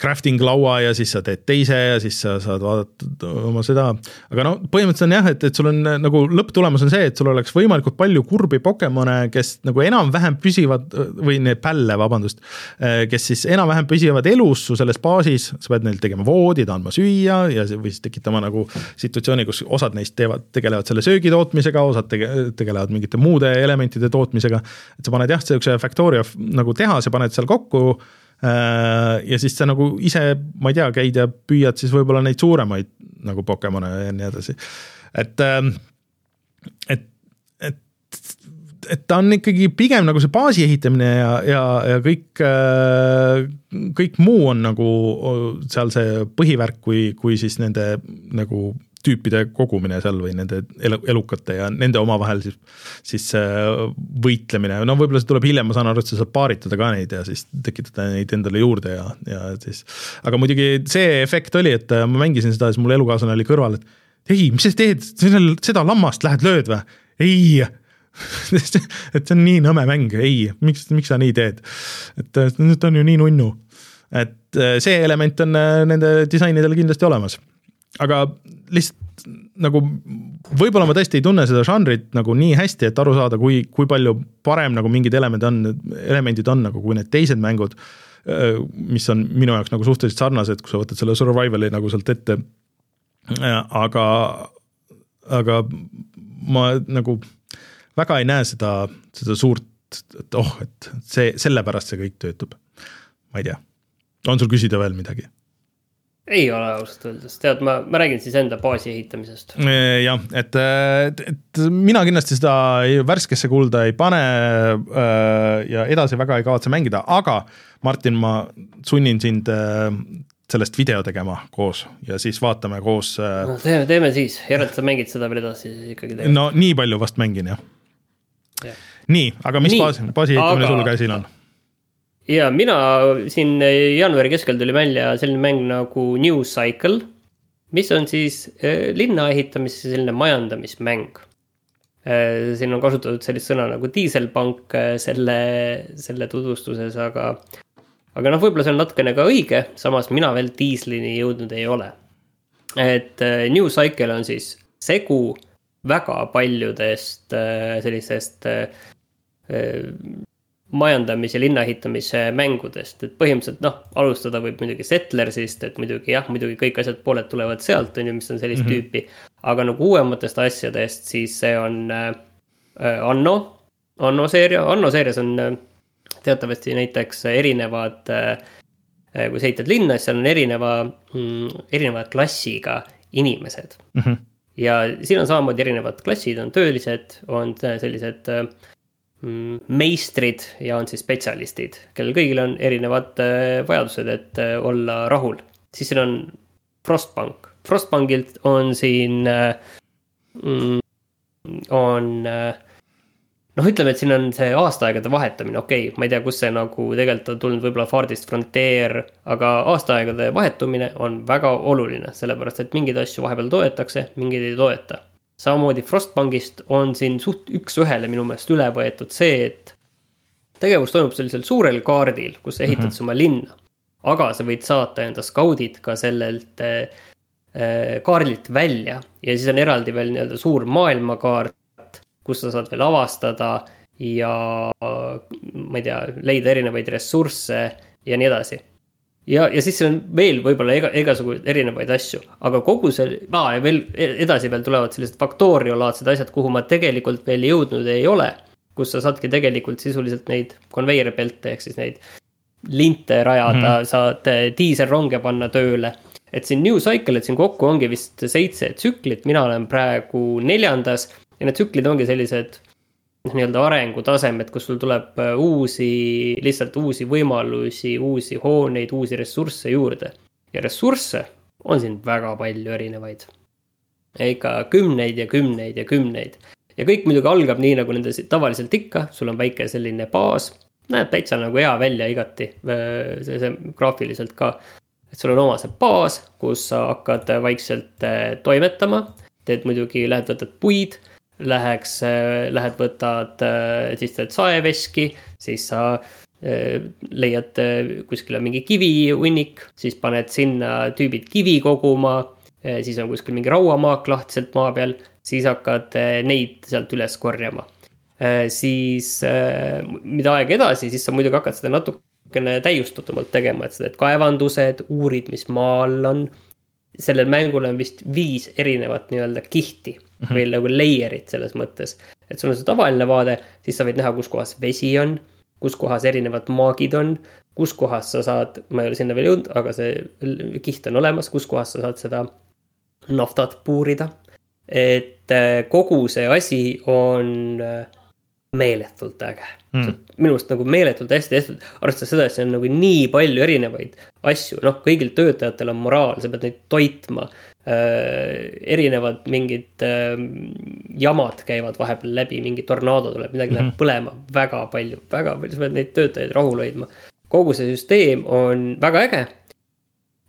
Speaker 1: crafting laua ja siis sa teed teise ja siis sa saad vaadata oma seda. aga no põhimõtteliselt on jah, et, et sul on nagu lõpptulemus on see, et sul oleks võimalikult palju kurbi Pokemone, kes nagu enam-vähem püsivad või need pälle, vabandust. kes siis enam-vähem püsivad elus su selles baasis, sa pead neil tegema voodid, andma süüa ja või siis tekitama nagu situatsiooni, kus osad neist teevad, tegelevad selle söögi tootmisega, osad tege-, tegelevad mingite muude elementide tootmisega. et sa paned jah, sihukese Factoria nagu tehase paned seal kokku Äh, ja siis sa nagu ise, ma ei tea, käid ja püüad siis võib-olla neid suuremaid nagu Pokemone ja nii edasi. et, ähm, et, et, et ta on ikkagi pigem nagu see baasi ehitamine ja, ja, ja kõik, äh, kõik muu on nagu seal see põhivärk, kui, kui siis nende nagu tüüpide kogumine seal või nende elu, elukate ja nende omavahel siis, siis äh, võitlemine, no võib-olla see tuleb hiljem, ma saan aru, et sa saad paaritada ka neid ja siis tekitada neid endale juurde ja, ja siis. aga muidugi see efekt oli, et äh, ma mängisin seda, siis mul elukaaslane oli kõrval, et ei, mis sa teed, seda lammast lähed lööd või? ei et see on nii nõme mäng, ei, miks, miks sa nii teed? et ta on ju nii nunnu. et äh, see element on nende disainidel kindlasti olemas aga lihtsalt nagu võib-olla ma tõesti ei tunne seda žanrit nagu nii hästi, et aru saada, kui, kui palju parem nagu mingid elemendid on, elemendid on nagu kui need teised mängud, mis on minu jaoks nagu suhteliselt sarnased, kui sa võtad selle survival'i nagu sealt ette. aga, aga ma nagu väga ei näe seda, seda suurt et oh, et see, sellepärast see kõik töötab. ma ei tea, on sul küsida veel midagi?
Speaker 2: Ei ole ausalt öeldes, tead, ma, ma räägin siis enda baasi ehitamisest.
Speaker 1: jah, et, et, mina kindlasti seda värskesse kulda ei pane äh, ja edasi väga ei kavatse mängida, aga Martin, ma sunnin sind äh, sellest video tegema koos ja siis vaatame koos.
Speaker 2: Äh, no teeme, teeme siis, järelikult sa mängid seda veel edasi siis ikkagi.
Speaker 1: no nii palju vast mängin jah ja.. nii, aga mis nii, baasi, baasi ehitamine aga... sul käsil on?
Speaker 2: Ja mina siin jaanuari keskel tuli välja selline mäng nagu New Cycle, mis on siis äh, linna ehitamise selline majandamismäng. Äh, siin on kasutatud sellist sõna nagu diiselpank äh, selle, selle tutvustuses, aga, aga noh, võib-olla see on natukene ka õige, samas mina veel diislini jõudnud ei ole. et New Cycle on siis segu väga paljudest sellisest majandamise, linna ehitamise mängudest, et põhimõtteliselt noh, alustada võib muidugi Settlersist, et muidugi jah, muidugi kõik asjad, pooled tulevad sealt, on ju, mis on sellist mm -hmm. tüüpi. aga nagu uuematest asjadest, siis see on äh, Anno, Anno seeria, Anno seerias on äh, teatavasti näiteks erinevad äh,, kui sa ehitad linna, siis seal on erineva mm,, erineva klassiga inimesed mm. -hmm. ja siin on samamoodi erinevad klassid, on töölised, on sellised äh, meistrid ja on siis spetsialistid, kellel kõigil on erinevad äh, vajadused, et äh, olla rahul. siis siin on Frostbank, Frostbankilt on siin, äh, mm, on noh, ütleme, et siin on see aastaaegade vahetamine, okei okay,, ma ei tea, kus see nagu tegelikult on tulnud, võib-olla Fardist Frontier, aga aastaaegade vahetumine on väga oluline, sellepärast et mingeid asju vahepeal toetakse, mingeid ei toeta samamoodi Frostbankist on siin suht üks-ühele minu meelest üle võetud see, et tegevus toimub sellisel suurel kaardil, kus sa ehitad mm -hmm. oma linna. aga sa võid saata enda skaudid ka sellelt äh, kaardilt välja ja siis on eraldi veel nii-öelda suur maailmakaart, kus sa saad veel avastada ja ma ei tea, leida erinevaid ressursse ja nii edasi ja, ja siis on veel võib-olla ega, igasuguseid erinevaid asju, aga kogu see, aa ja veel edasi veel tulevad sellised faktooriolaadsed asjad, kuhu ma tegelikult veel jõudnud ei ole. kus sa saadki tegelikult sisuliselt neid conveyor belt'e ehk siis neid linte rajada mm, saad eh, diiselronge panna tööle. et siin New Cycle, et siin kokku ongi vist seitse tsüklit, mina olen praegu neljandas ja need tsüklid ongi sellised nii-öelda arengutasemed, kus sul tuleb äh, uusi, lihtsalt uusi võimalusi, uusi hooneid, uusi ressursse juurde. ja ressursse on siin väga palju erinevaid. ikka kümneid ja kümneid ja kümneid. ja kõik muidugi algab nii, nagu nendes tavaliselt ikka, sul on väike selline baas, näeb täitsa nagu hea välja igati, äh, see, see graafiliselt ka. et sul on oma see baas, kus sa hakkad vaikselt äh, toimetama, teed muidugi, lähed võtad puid läheks, äh, lähed, võtad, äh, siis teed saeveski, siis sa äh, leiad kuskile mingi kivihunnik, siis paned sinna tüübid kivi koguma. siis on kuskil mingi rauamaak lahtiselt maa peal, siis hakkad neid sealt üles korjama. siis mida aeg edasi, siis sa muidugi hakkad seda natukene täiustatumalt tegema, et sa teed kaevandused, uurid, mis maa all on. sellel mängul on vist viis erinevat nii-öelda kihti mm -hmm. või nagu layer'id selles mõttes. et sul on see tavaline vaade, siis sa võid näha, kus kohas vesi on, kus kohas erinevad maagid on, kus kohas sa saad, ma ei ole sinna veel jõudnud, aga see kiht on olemas, kus kohas sa saad seda naftat puurida. et äh, kogu see asi on äh, meeletult äge mm.. minu arust nagu meeletult hästi tehtud, arvestades seda, et see on nagu nii palju erinevaid asju, noh, kõigil töötajatel on moraal, sa pead neid toitma erinevad mingid äh, jamad käivad vahepeal läbi, mingi tornaado tuleb, midagi läheb mm -hmm. põlema, väga palju, väga palju, sa pead neid töötajaid rahul hoidma. kogu see süsteem on väga äge.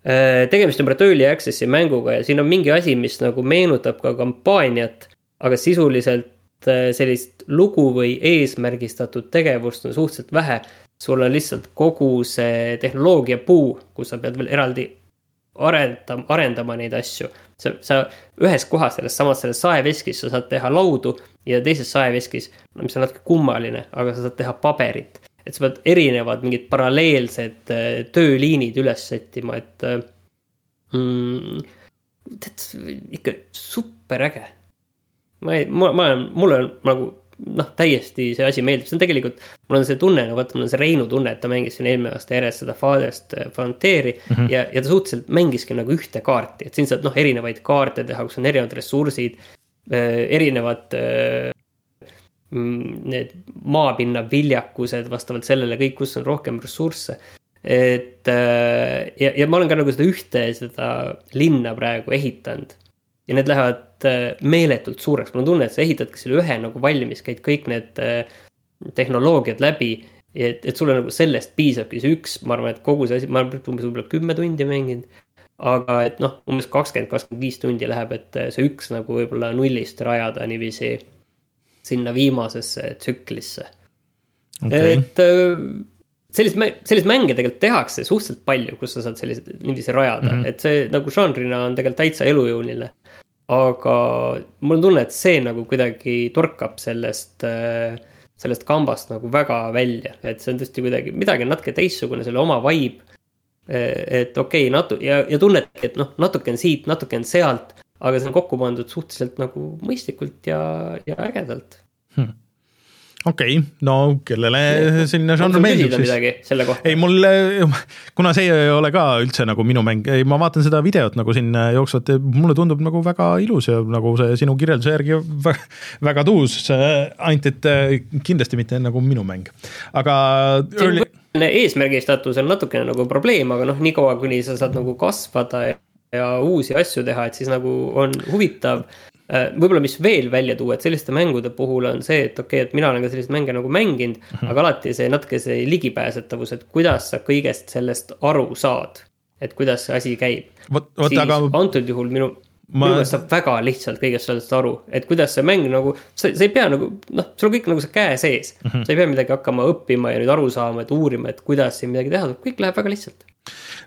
Speaker 2: Äh, tegemist on praegu early access'i mänguga ja siin on mingi asi, mis nagu meenutab ka kampaaniat, aga sisuliselt sellist lugu või eesmärgistatud tegevust on suhteliselt vähe. sul on lihtsalt kogu see tehnoloogia puu, kus sa pead veel eraldi arendama, arendama neid asju. sa, sa ühes kohas selles samas selles saeveskis sa saad teha laudu ja teises saeveskis, mis on natuke kummaline, aga sa saad teha paberit. et sa pead erinevad mingid paralleelsed äh, tööliinid üles sättima, et äh, mm, tead, ikka super äge. ma ei, ma, ma olen, mul on nagu noh, täiesti see asi meeldib, see on tegelikult, mul on see tunne, no vaata, mul on see Reinu tunne, et ta mängis siin eelmine aasta järjest seda Father'st Frontieri mm -hmm. ja, ja ta suhteliselt mängiski nagu ühte kaarti, et siin saad noh, erinevaid kaarte teha, kus on erinevad ressursid äh,, erinevad äh, need maapinna viljakused vastavalt sellele kõik, kus on rohkem ressursse et äh, ja, ja ma olen ka nagu seda ühte, seda linna praegu ehitanud. Ja need lähevad äh, meeletult suureks, mul on tunne, et sa ehitadki selle ühe nagu valmis, käid kõik need äh, tehnoloogiad läbi. et, et sulle nagu sellest piisabki see üks, ma arvan, et kogu see asi, ma olen umbes võib-olla kümme tundi mänginud. aga et noh, umbes kakskümmend, kakskümmend viis tundi läheb, et see üks nagu võib-olla nullist rajada niiviisi sinna viimasesse tsüklisse okay.. et sellist, selliseid mänge tegelikult tehakse suhteliselt palju, kus sa saad selliseid niiviisi rajada mm, -hmm. et see nagu žanrina on tegelikult täitsa elujõuline. Aga mul on tunne, et see nagu kuidagi torkab sellest, äh, sellest kambast nagu väga välja, et see on tõesti kuidagi, midagi on natuke teistsugune, selle oma vibe. Äh, et okei okay,, natu- ja, ja tunned, et noh, natuke on siit, natuke on sealt, aga see on kokku pandud suhteliselt nagu mõistlikult ja, ja ägedalt hmm
Speaker 1: okei okay,, no kellele selline žanr meeldib
Speaker 2: siis.
Speaker 1: ei, mul, kuna see ei ole ka üldse nagu minu mäng, ei ma vaatan seda videot nagu siin jooksvalt, mulle tundub nagu väga ilus ja nagu see sinu kirjelduse järgi väga, väga tuus, ainult et äh, kindlasti mitte nagu minu mäng, aga.
Speaker 2: Early... eesmärgistatus on natukene nagu probleem, aga noh, niikaua kuni sa saad nagu kasvada ja ja uusi asju teha, et siis nagu on huvitav võib-olla, mis veel välja tuua, et selliste mängude puhul on see, et okei okay,, et mina olen ka selliseid mänge nagu mänginud mm, -hmm. aga alati see natuke see ligipääsetavus, et kuidas sa kõigest sellest aru saad. et kuidas see asi käib. siis aga... antud juhul minu ma... minu meelest saab väga lihtsalt kõigest sellest aru, et kuidas see mäng nagu, sa, sa ei pea nagu noh, sul on kõik nagu see käe sees mm. -hmm. sa ei pea midagi hakkama õppima ja nüüd aru saama, et uurima, et kuidas siin midagi teha, kõik läheb väga lihtsalt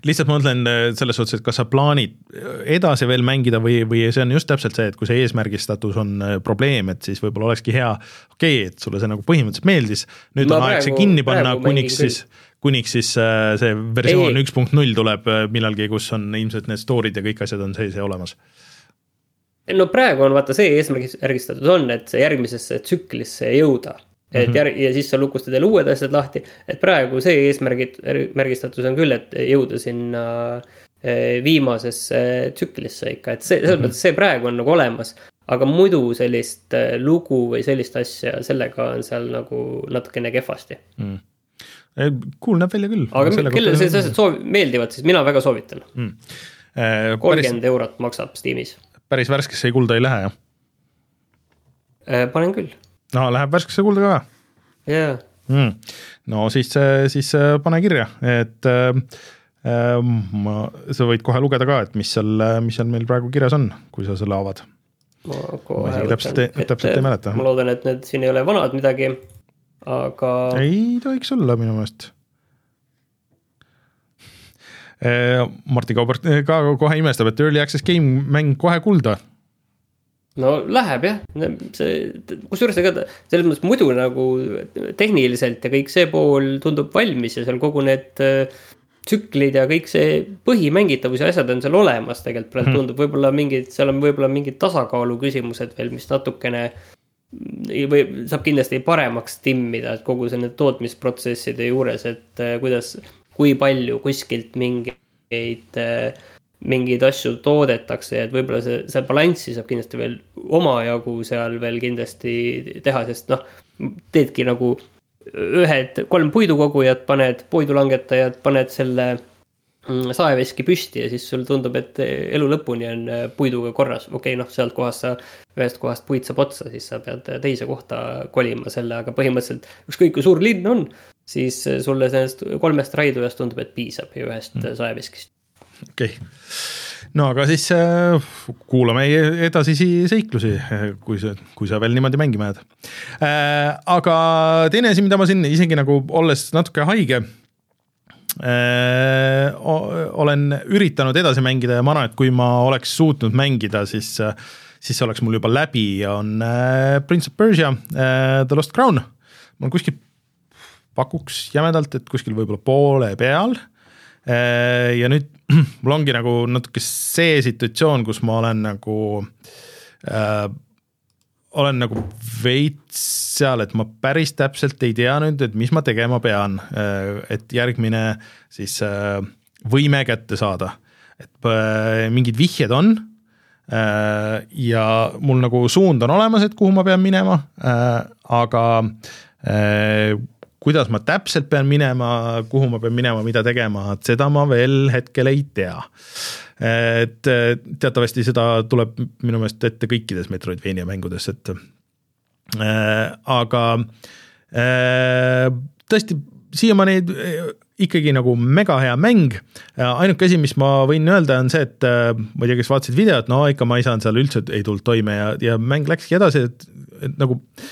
Speaker 1: lihtsalt ma mõtlen äh, selles suhtes, et kas sa plaanid äh, edasi veel mängida või, või see on just täpselt see, et kui see eesmärgistatus on äh, probleem, et siis võib-olla olekski hea, okei okay,, et sulle see nagu põhimõtteliselt meeldis, nüüd ma on aeg see kinni panna, kuniks siis kuniks siis see versioon üks punkt null tuleb millalgi, kus on ilmselt need store'id ja kõik asjad on sees ja olemas.
Speaker 2: No praegu on vaata see eesmärgistatud on, et järgmisesse tsüklisse jõuda et -hmm. järg- ja siis sa lukustad jälle uued asjad lahti, et praegu see eesmärgid, märgistatus on küll, et jõuda sinna eh, viimasesse tsüklisse ikka, et see, selles -hmm. mõttes see praegu on nagu olemas. aga muidu sellist eh, lugu või sellist asja, sellega on seal nagu natukene kehvasti mm
Speaker 1: cool näeb välja küll.
Speaker 2: aga kellele sellised asjad soov-, meeldivad, siis mina väga soovitan mm.. kolmkümmend eurot maksab Steamis.
Speaker 1: päris värskesse kulda ei lähe,
Speaker 2: jah? panen küll
Speaker 1: no läheb värskesse kulda ka?
Speaker 2: jaa
Speaker 1: mm.. no siis, siis pane kirja, et äh, ma, sa võid kohe lugeda ka, et mis seal, mis seal meil praegu kirjas on, kui sa selle avad.
Speaker 2: ma kohe
Speaker 1: täpselt, täpselt ei mäleta.
Speaker 2: ma loodan, et need siin ei ole vanad midagi, aga.
Speaker 1: ei tohiks olla minu meelest Martin Kaubert ka kohe imestab, et Early Access Game mäng kohe kulda
Speaker 2: no läheb jah, see, kusjuures ega ta selles mõttes muidu nagu tehniliselt ja kõik see pool tundub valmis ja seal kogu need äh, tsüklid ja kõik see põhimängitavus ja asjad on seal olemas tegelikult praegu hmm. tundub, võib-olla mingid, seal on võib-olla mingid tasakaalu küsimused veel, mis natukene. või saab kindlasti paremaks timmida, et kogu selle tootmisprotsesside juures, et äh, kuidas, kui palju kuskilt mingeid äh, mingeid asju toodetakse, et võib-olla see, see balanssi saab kindlasti veel omajagu seal veel kindlasti teha, sest noh, teedki nagu ühed, kolm puidukogujat, paned puidulangetajad, paned selle mm, saeveski püsti ja siis sulle tundub, et elu lõpuni on puiduga korras, okei okay,, noh, sealt kohast sa, ühest kohast puit saab otsa, siis sa pead teise kohta kolima selle, aga põhimõtteliselt ükskõik kui suur linn on, siis sulle sellest kolmest raidujast tundub, et piisab ja ühest mm. saeveskist
Speaker 1: okei okay., no aga siis äh, kuulame edasisi seiklusi, kui sa, kui sa veel niimoodi mängima jääd äh,. aga teine asi, mida ma siin isegi nagu olles natuke haige äh,, olen üritanud edasi mängida ja ma arvan, et kui ma oleks suutnud mängida, siis siis see oleks mul juba läbi, on Prince of Persia The Lost Crown. ma olen kuskil, pakuks jämedalt, et kuskil võib-olla poole peal äh, ja nüüd mul ongi nagu natuke see situatsioon, kus ma olen nagu äh, olen nagu veits seal, et ma päris täpselt ei tea nüüd, et mis ma tegema pean, et järgmine siis võime kätte saada. et mingid vihjed on ja mul nagu suund on olemas, et kuhu ma pean minema, aga kuidas ma täpselt pean minema, kuhu ma pean minema, mida tegema, et seda ma veel hetkel ei tea. et teatavasti seda tuleb minu meelest ette kõikides Metroidvania mängudes, et äh, aga äh, tõesti, siiamaani ikkagi nagu mega hea mäng, ainuke asi, mis ma võin öelda, on see, et äh, ma ei tea, kes vaatasid videot, no ikka ma ei saanud seal üldse, ei tulnud toime ja, ja mäng läkski edasi, et, et nagu äh,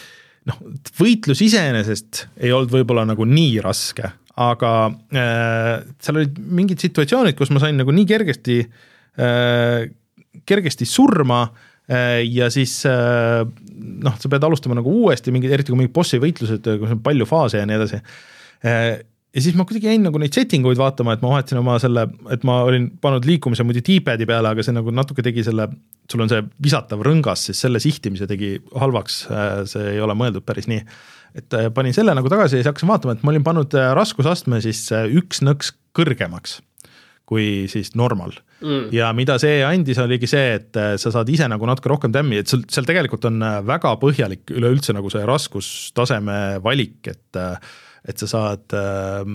Speaker 1: noh, võitlus iseenesest ei olnud võib-olla nagu nii raske, aga äh, seal olid mingid situatsioonid, kus ma sain nagu nii kergesti äh,, kergesti surma äh, ja siis äh, noh, sa pead alustama nagu uuesti mingi, eriti kui mingid bossi võitlused, kus on palju faase ja nii edasi äh, ja siis ma kuidagi jäin nagu neid setting uid vaatama, et ma vahetasin oma selle, et ma olin pannud liikumise muidu D-pad'i peale, aga see nagu natuke tegi selle, sul on see visatav rõngas, siis selle sihtimise tegi halvaks, see ei ole mõeldud päris nii. et äh, panin selle nagu tagasi ja siis hakkasin vaatama, et ma olin pannud äh, raskusastme siis äh, üks nõks kõrgemaks kui siis normal. Mm.. ja mida see andis, oligi see, et sa saad ise nagu natuke rohkem tämmi, et sul seal tegelikult on väga põhjalik üleüldse nagu see raskustaseme valik, et et sa saad äh,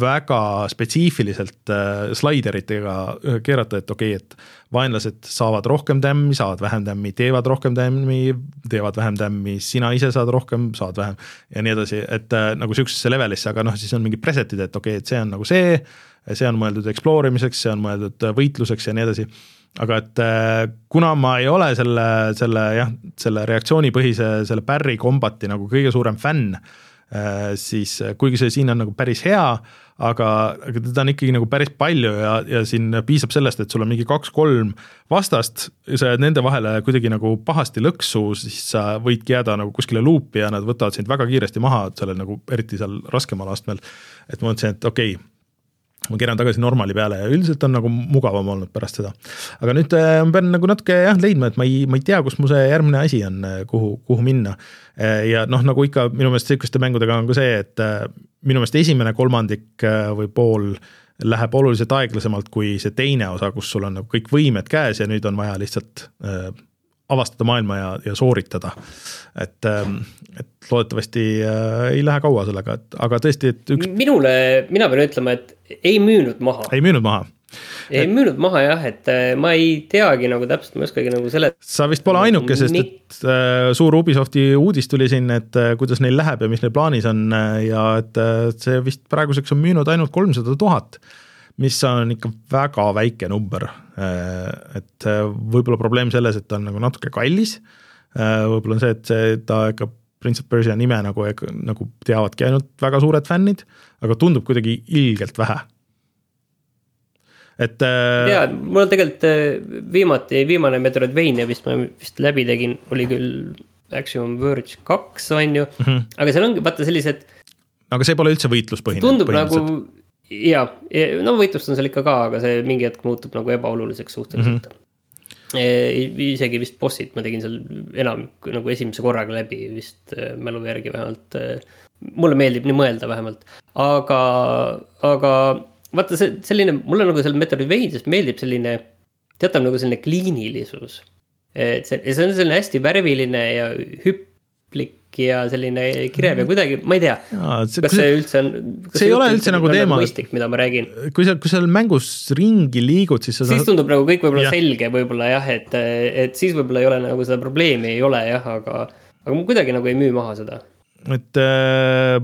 Speaker 1: väga spetsiifiliselt äh, slaideritega äh, keerata, et okei okay,, et vaenlased saavad rohkem tämmi, saavad vähem tämmi, teevad rohkem tämmi, teevad vähem tämmi, sina ise saad rohkem, saad vähem ja nii edasi, et äh, nagu sihukesesse levelisse, aga noh, siis on mingid preset'id, et okei okay,, et see on nagu see, see on mõeldud explore imiseks, see on mõeldud võitluseks ja nii edasi. Aga et kuna ma ei ole selle, selle jah, selle reaktsioonipõhise, selle Barry Combati nagu kõige suurem fänn siis äh, kuigi see siin on nagu päris hea, aga, aga teda on ikkagi nagu päris palju ja, ja siin piisab sellest, et sul on mingi kaks-kolm vastast, sa jääd nende vahele kuidagi nagu pahasti lõksu, siis sa võidki jääda nagu kuskile luupi ja nad võtavad sind väga kiiresti maha, sellel nagu eriti seal raskemal astmel. et ma mõtlesin, et okei okay, ma keeran tagasi normali peale ja üldiselt on nagu mugavam olnud pärast seda. aga nüüd äh, ma pean nagu natuke jah leidma, et ma ei, ma ei tea, kus mu see järgmine asi on, äh, kuhu, kuhu minna. Äh, ja noh, nagu ikka minu meelest sihukeste mängudega on ka see, et minu meelest esimene kolmandik või pool läheb oluliselt aeglasemalt kui see teine osa, kus sul on nagu kõik võimed käes ja nüüd on vaja lihtsalt avastada maailma ja, ja sooritada. et, ähm, et loodetavasti äh, ei lähe kaua sellega, et aga tõesti, et üks.
Speaker 2: minule, mina pean ütlema, et ei müünud maha.
Speaker 1: ei müünud maha
Speaker 2: ei et... müünud maha jah, et äh, ma ei teagi nagu täpselt, ma ei oskagi nagu selle.
Speaker 1: sa vist pole ainuke, sest et äh, suur Ubisofti uudis tuli siin, et äh, kuidas neil läheb ja mis neil plaanis on äh, ja et äh, see vist praeguseks on müünud ainult kolmsada tuhat mis on ikka väga väike number. Äh, et äh, võib-olla probleem selles, et ta on nagu natuke kallis. Äh, võib-olla on see, et see, ta ikka Prince of Persia nime nagu, nagu teavadki ainult väga suured fännid, aga tundub kuidagi ilgelt vähe. et.
Speaker 2: jaa, mul on tegelikult viimati, viimane Metroidvania vist ma vist läbi tegin, oli küll Axiom Verge kaks, on ju mm, -hmm. aga seal ongi vaata sellised.
Speaker 1: aga see pole üldse võitluspõhine.
Speaker 2: tundub nagu ja, no võitlust on seal ikka ka, aga see mingi hetk muutub nagu ebaoluliseks suhteliselt mm. -hmm. E, isegi vist bossid ma tegin seal enam nagu esimese korraga läbi vist e, mälu järgi vähemalt. E, mulle meeldib nii mõelda vähemalt, aga, aga vaata see selline, mulle nagu seal Metroidvanias meeldib selline teatav nagu selline kliinilisus. et see, see on selline hästi värviline ja hüpplik ja selline kirev ja kuidagi, ma ei tea. kas see, see üldse on.
Speaker 1: see ei ole üldse nagu teema.
Speaker 2: mõistlik, mida ma räägin.
Speaker 1: kui sa, kui sa mängus ringi liigud, siis sa.
Speaker 2: siis tundub nagu kõik võib-olla selge võib-olla jah, et, et siis võib-olla ei ole nagu seda probleemi ei ole jah, aga, aga ma kuidagi nagu ei müü maha seda.
Speaker 1: et äh,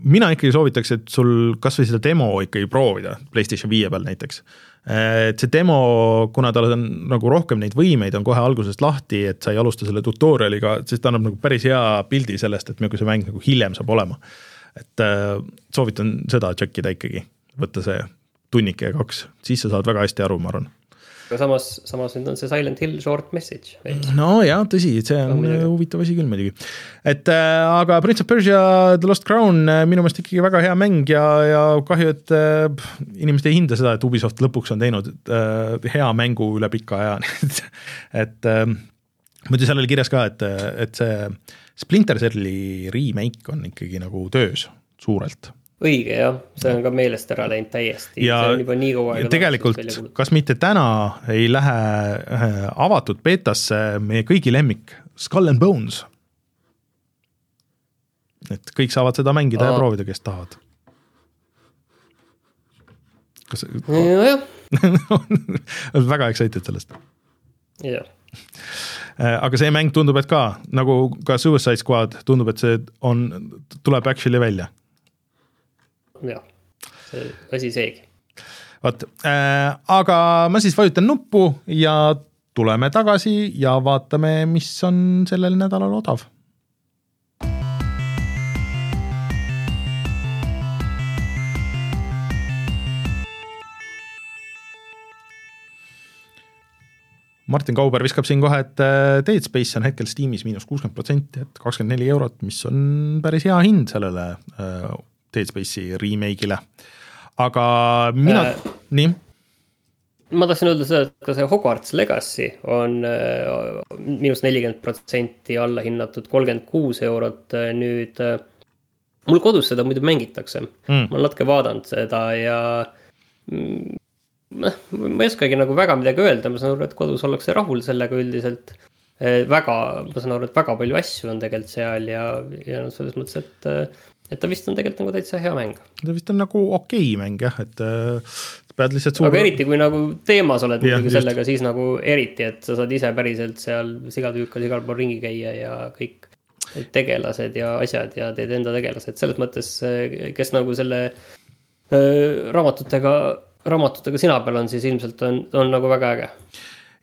Speaker 1: mina ikkagi soovitaks, et sul kasvõi seda demo ikkagi proovida PlayStation viie peal näiteks et see demo, kuna tal on nagu rohkem neid võimeid, on kohe algusest lahti, et sa ei alusta selle tutorial'iga, siis ta annab nagu päris hea pildi sellest, et milline see mäng nagu hiljem saab olema. et äh, soovitan seda check ida ikkagi, võtta see tunnike ja kaks, siis sa saad väga hästi aru, ma arvan
Speaker 2: aga samas, samas nüüd on see Silent Hill short message.
Speaker 1: no jaa, tõsi, see on no, huvitav asi küll muidugi. et äh, aga Prince of Persia The Lost Crown äh, minu meelest ikkagi väga hea mäng ja, ja kahju, et äh, inimesed ei hinda seda, et Ubisoft lõpuks on teinud äh, hea mängu üle pika aja et äh, muidu seal oli kirjas ka, et, et see Splinter Celli remake on ikkagi nagu töös suurelt
Speaker 2: õige jah, see on ka meelest ära läinud täiesti.
Speaker 1: ja tegelikult, kas mitte täna ei lähe äh, avatud beetasse meie kõigi lemmik Skull and Bones? et kõik saavad seda mängida Aa. ja proovida, kes tahavad. kas
Speaker 2: nojah
Speaker 1: väga excited sellest.
Speaker 2: jah
Speaker 1: äh, aga see mäng tundub, et ka nagu ka Suicide Squad tundub, et see on, tuleb actually välja
Speaker 2: jah, see asi seegi.
Speaker 1: vot äh,, aga ma siis vajutan nuppu ja tuleme tagasi ja vaatame, mis on sellel nädalal odav Martin Kauber viskab siin kohe, et äh, Dead Space on hetkel Steamis miinus kuuskümmend protsenti, et kakskümmend neli eurot, mis on päris hea hind sellele äh, Dead Space'i remake'ile. aga mina äh,, nii?
Speaker 2: ma tahtsin öelda seda, et ka see Hogwarts Legacy on äh, miinus nelikümmend protsenti alla hinnatud, kolmkümmend kuus eurot äh, nüüd äh,. mul kodus seda muidu mängitakse mm., ma olen natuke vaadanud seda ja mm, noh, ma ei oskagi nagu väga midagi öelda, ma saan aru, et kodus ollakse rahul sellega üldiselt äh,. väga, ma saan aru, et väga palju asju on tegelikult seal ja, ja noh, selles mõttes, et äh, et ta vist on tegelikult nagu täitsa hea mäng.
Speaker 1: ta vist on nagu okei okay mäng jah, et äh, pead lihtsalt suur...
Speaker 2: aga eriti, kui nagu teemas oled muidugi sellega, siis nagu eriti, et sa saad ise päriselt seal sigatüükas igal pool ringi käia ja kõik tegelased ja asjad ja teed enda tegelased, selles mõttes, äh, kes nagu selle äh, raamatutega, raamatutega sina peal on, siis ilmselt on, on nagu väga äge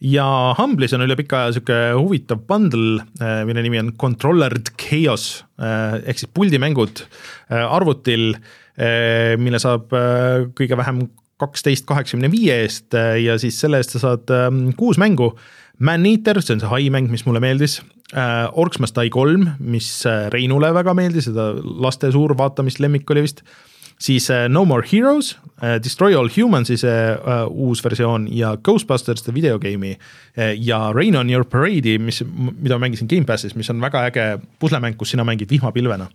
Speaker 1: ja Humble'is on üle pika aja sihuke huvitav bundle, äh, mille nimi on Controllered Chaos äh, ehk siis puldimängud äh, arvutil, mille saab kõige vähem kaksteist kaheksakümne viie eest ja siis selle eest sa saad kuus mängu. Man-Eater, see on see hai mäng, mis mulle meeldis. Orcs Must Die kolm, mis Reinule väga meeldis, seda laste suur vaatamist oli vist siis uh, No More Heroes uh,, Destroy All Humans'i see uh, uus versioon ja Ghostbusters the videogame'i ja Rain on Your Parade'i, mis, mida mängisin Gamepassis, mis on väga äge puslemäng, kus sina mängid vihmapilvena.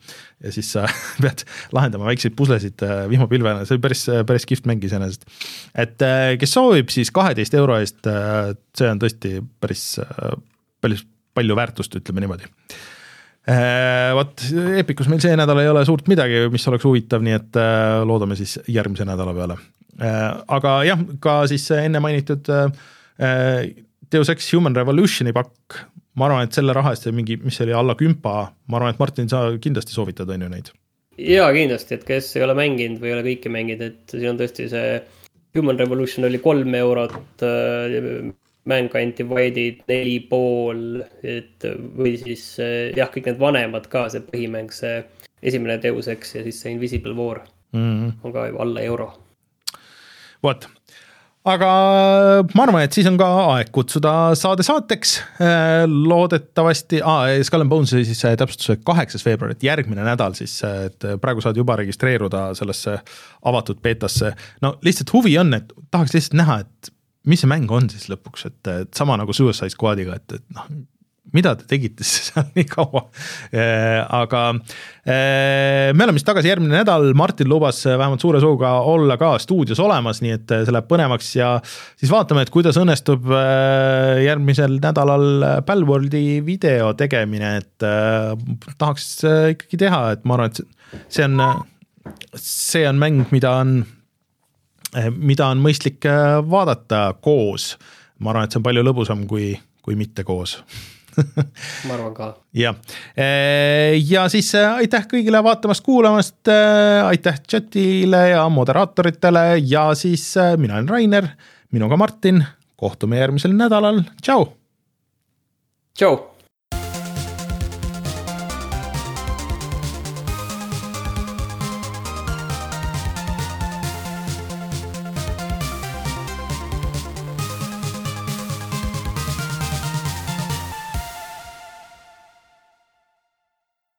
Speaker 1: ja siis sa pead lahendama väikseid puslesid vihmapilvena, see on päris, päris kihvt mäng iseenesest. et kes soovib, siis kaheteist euro eest see on tõesti päris päris palju väärtust, ütleme niimoodi vot Epicus meil see nädal ei ole suurt midagi, mis oleks huvitav, nii et äh, loodame siis järgmise nädala peale. Äh, aga jah, ka siis enne mainitud Deus Ex Human Revolutioni pakk, ma arvan, et selle raha eest mingi, mis oli alla kümpa, ma arvan, et Martin, sa kindlasti soovitad, on ju neid?
Speaker 2: jaa, kindlasti, et kes ei ole mänginud või ei ole kõike mänginud, et siin on tõesti see Human Revolution oli kolm eurot, Mankind Divided neli pool, et või siis jah, kõik need vanemad ka, see põhimäng, see esimene Deus Ex ja siis see Invisible War mm -hmm. on ka juba alla euro.
Speaker 1: vot, aga ma arvan, et siis on ka aeg kutsuda saade saateks. loodetavasti ah,, Skull and Bones siis täpsustusega kaheksas veebruar, et järgmine nädal siis, et praegu saad juba registreeruda sellesse avatud beetasse. no lihtsalt huvi on, et tahaks lihtsalt näha, et mis see mäng on siis lõpuks, et, sama nagu Suicide Squadiga, et, et noh, mida te tegite siis seal nii kaua äh,. aga äh, me oleme siis tagasi järgmine nädal, Martin lubas vähemalt suure suuga olla ka stuudios olemas, nii et see läheb põnevaks ja siis vaatame, et kuidas õnnestub äh, järgmisel nädalal Palworldi video tegemine, et äh, tahaks äh, ikkagi teha, et ma arvan, et see on, see on mäng, mida on mida on mõistlik eh, vaadata koos. ma arvan, et see on palju lõbusam kui, kui mitte koos.
Speaker 2: Ma arvan ka.
Speaker 1: jah, eh, ja siis aitäh kõigile vaatamast-kuulamast, aitäh chatile ja moderaatoritele. Ja siis mina olen Rainer, minuga Martin, kohtume järgmisel nädalal, tšau.
Speaker 2: tšau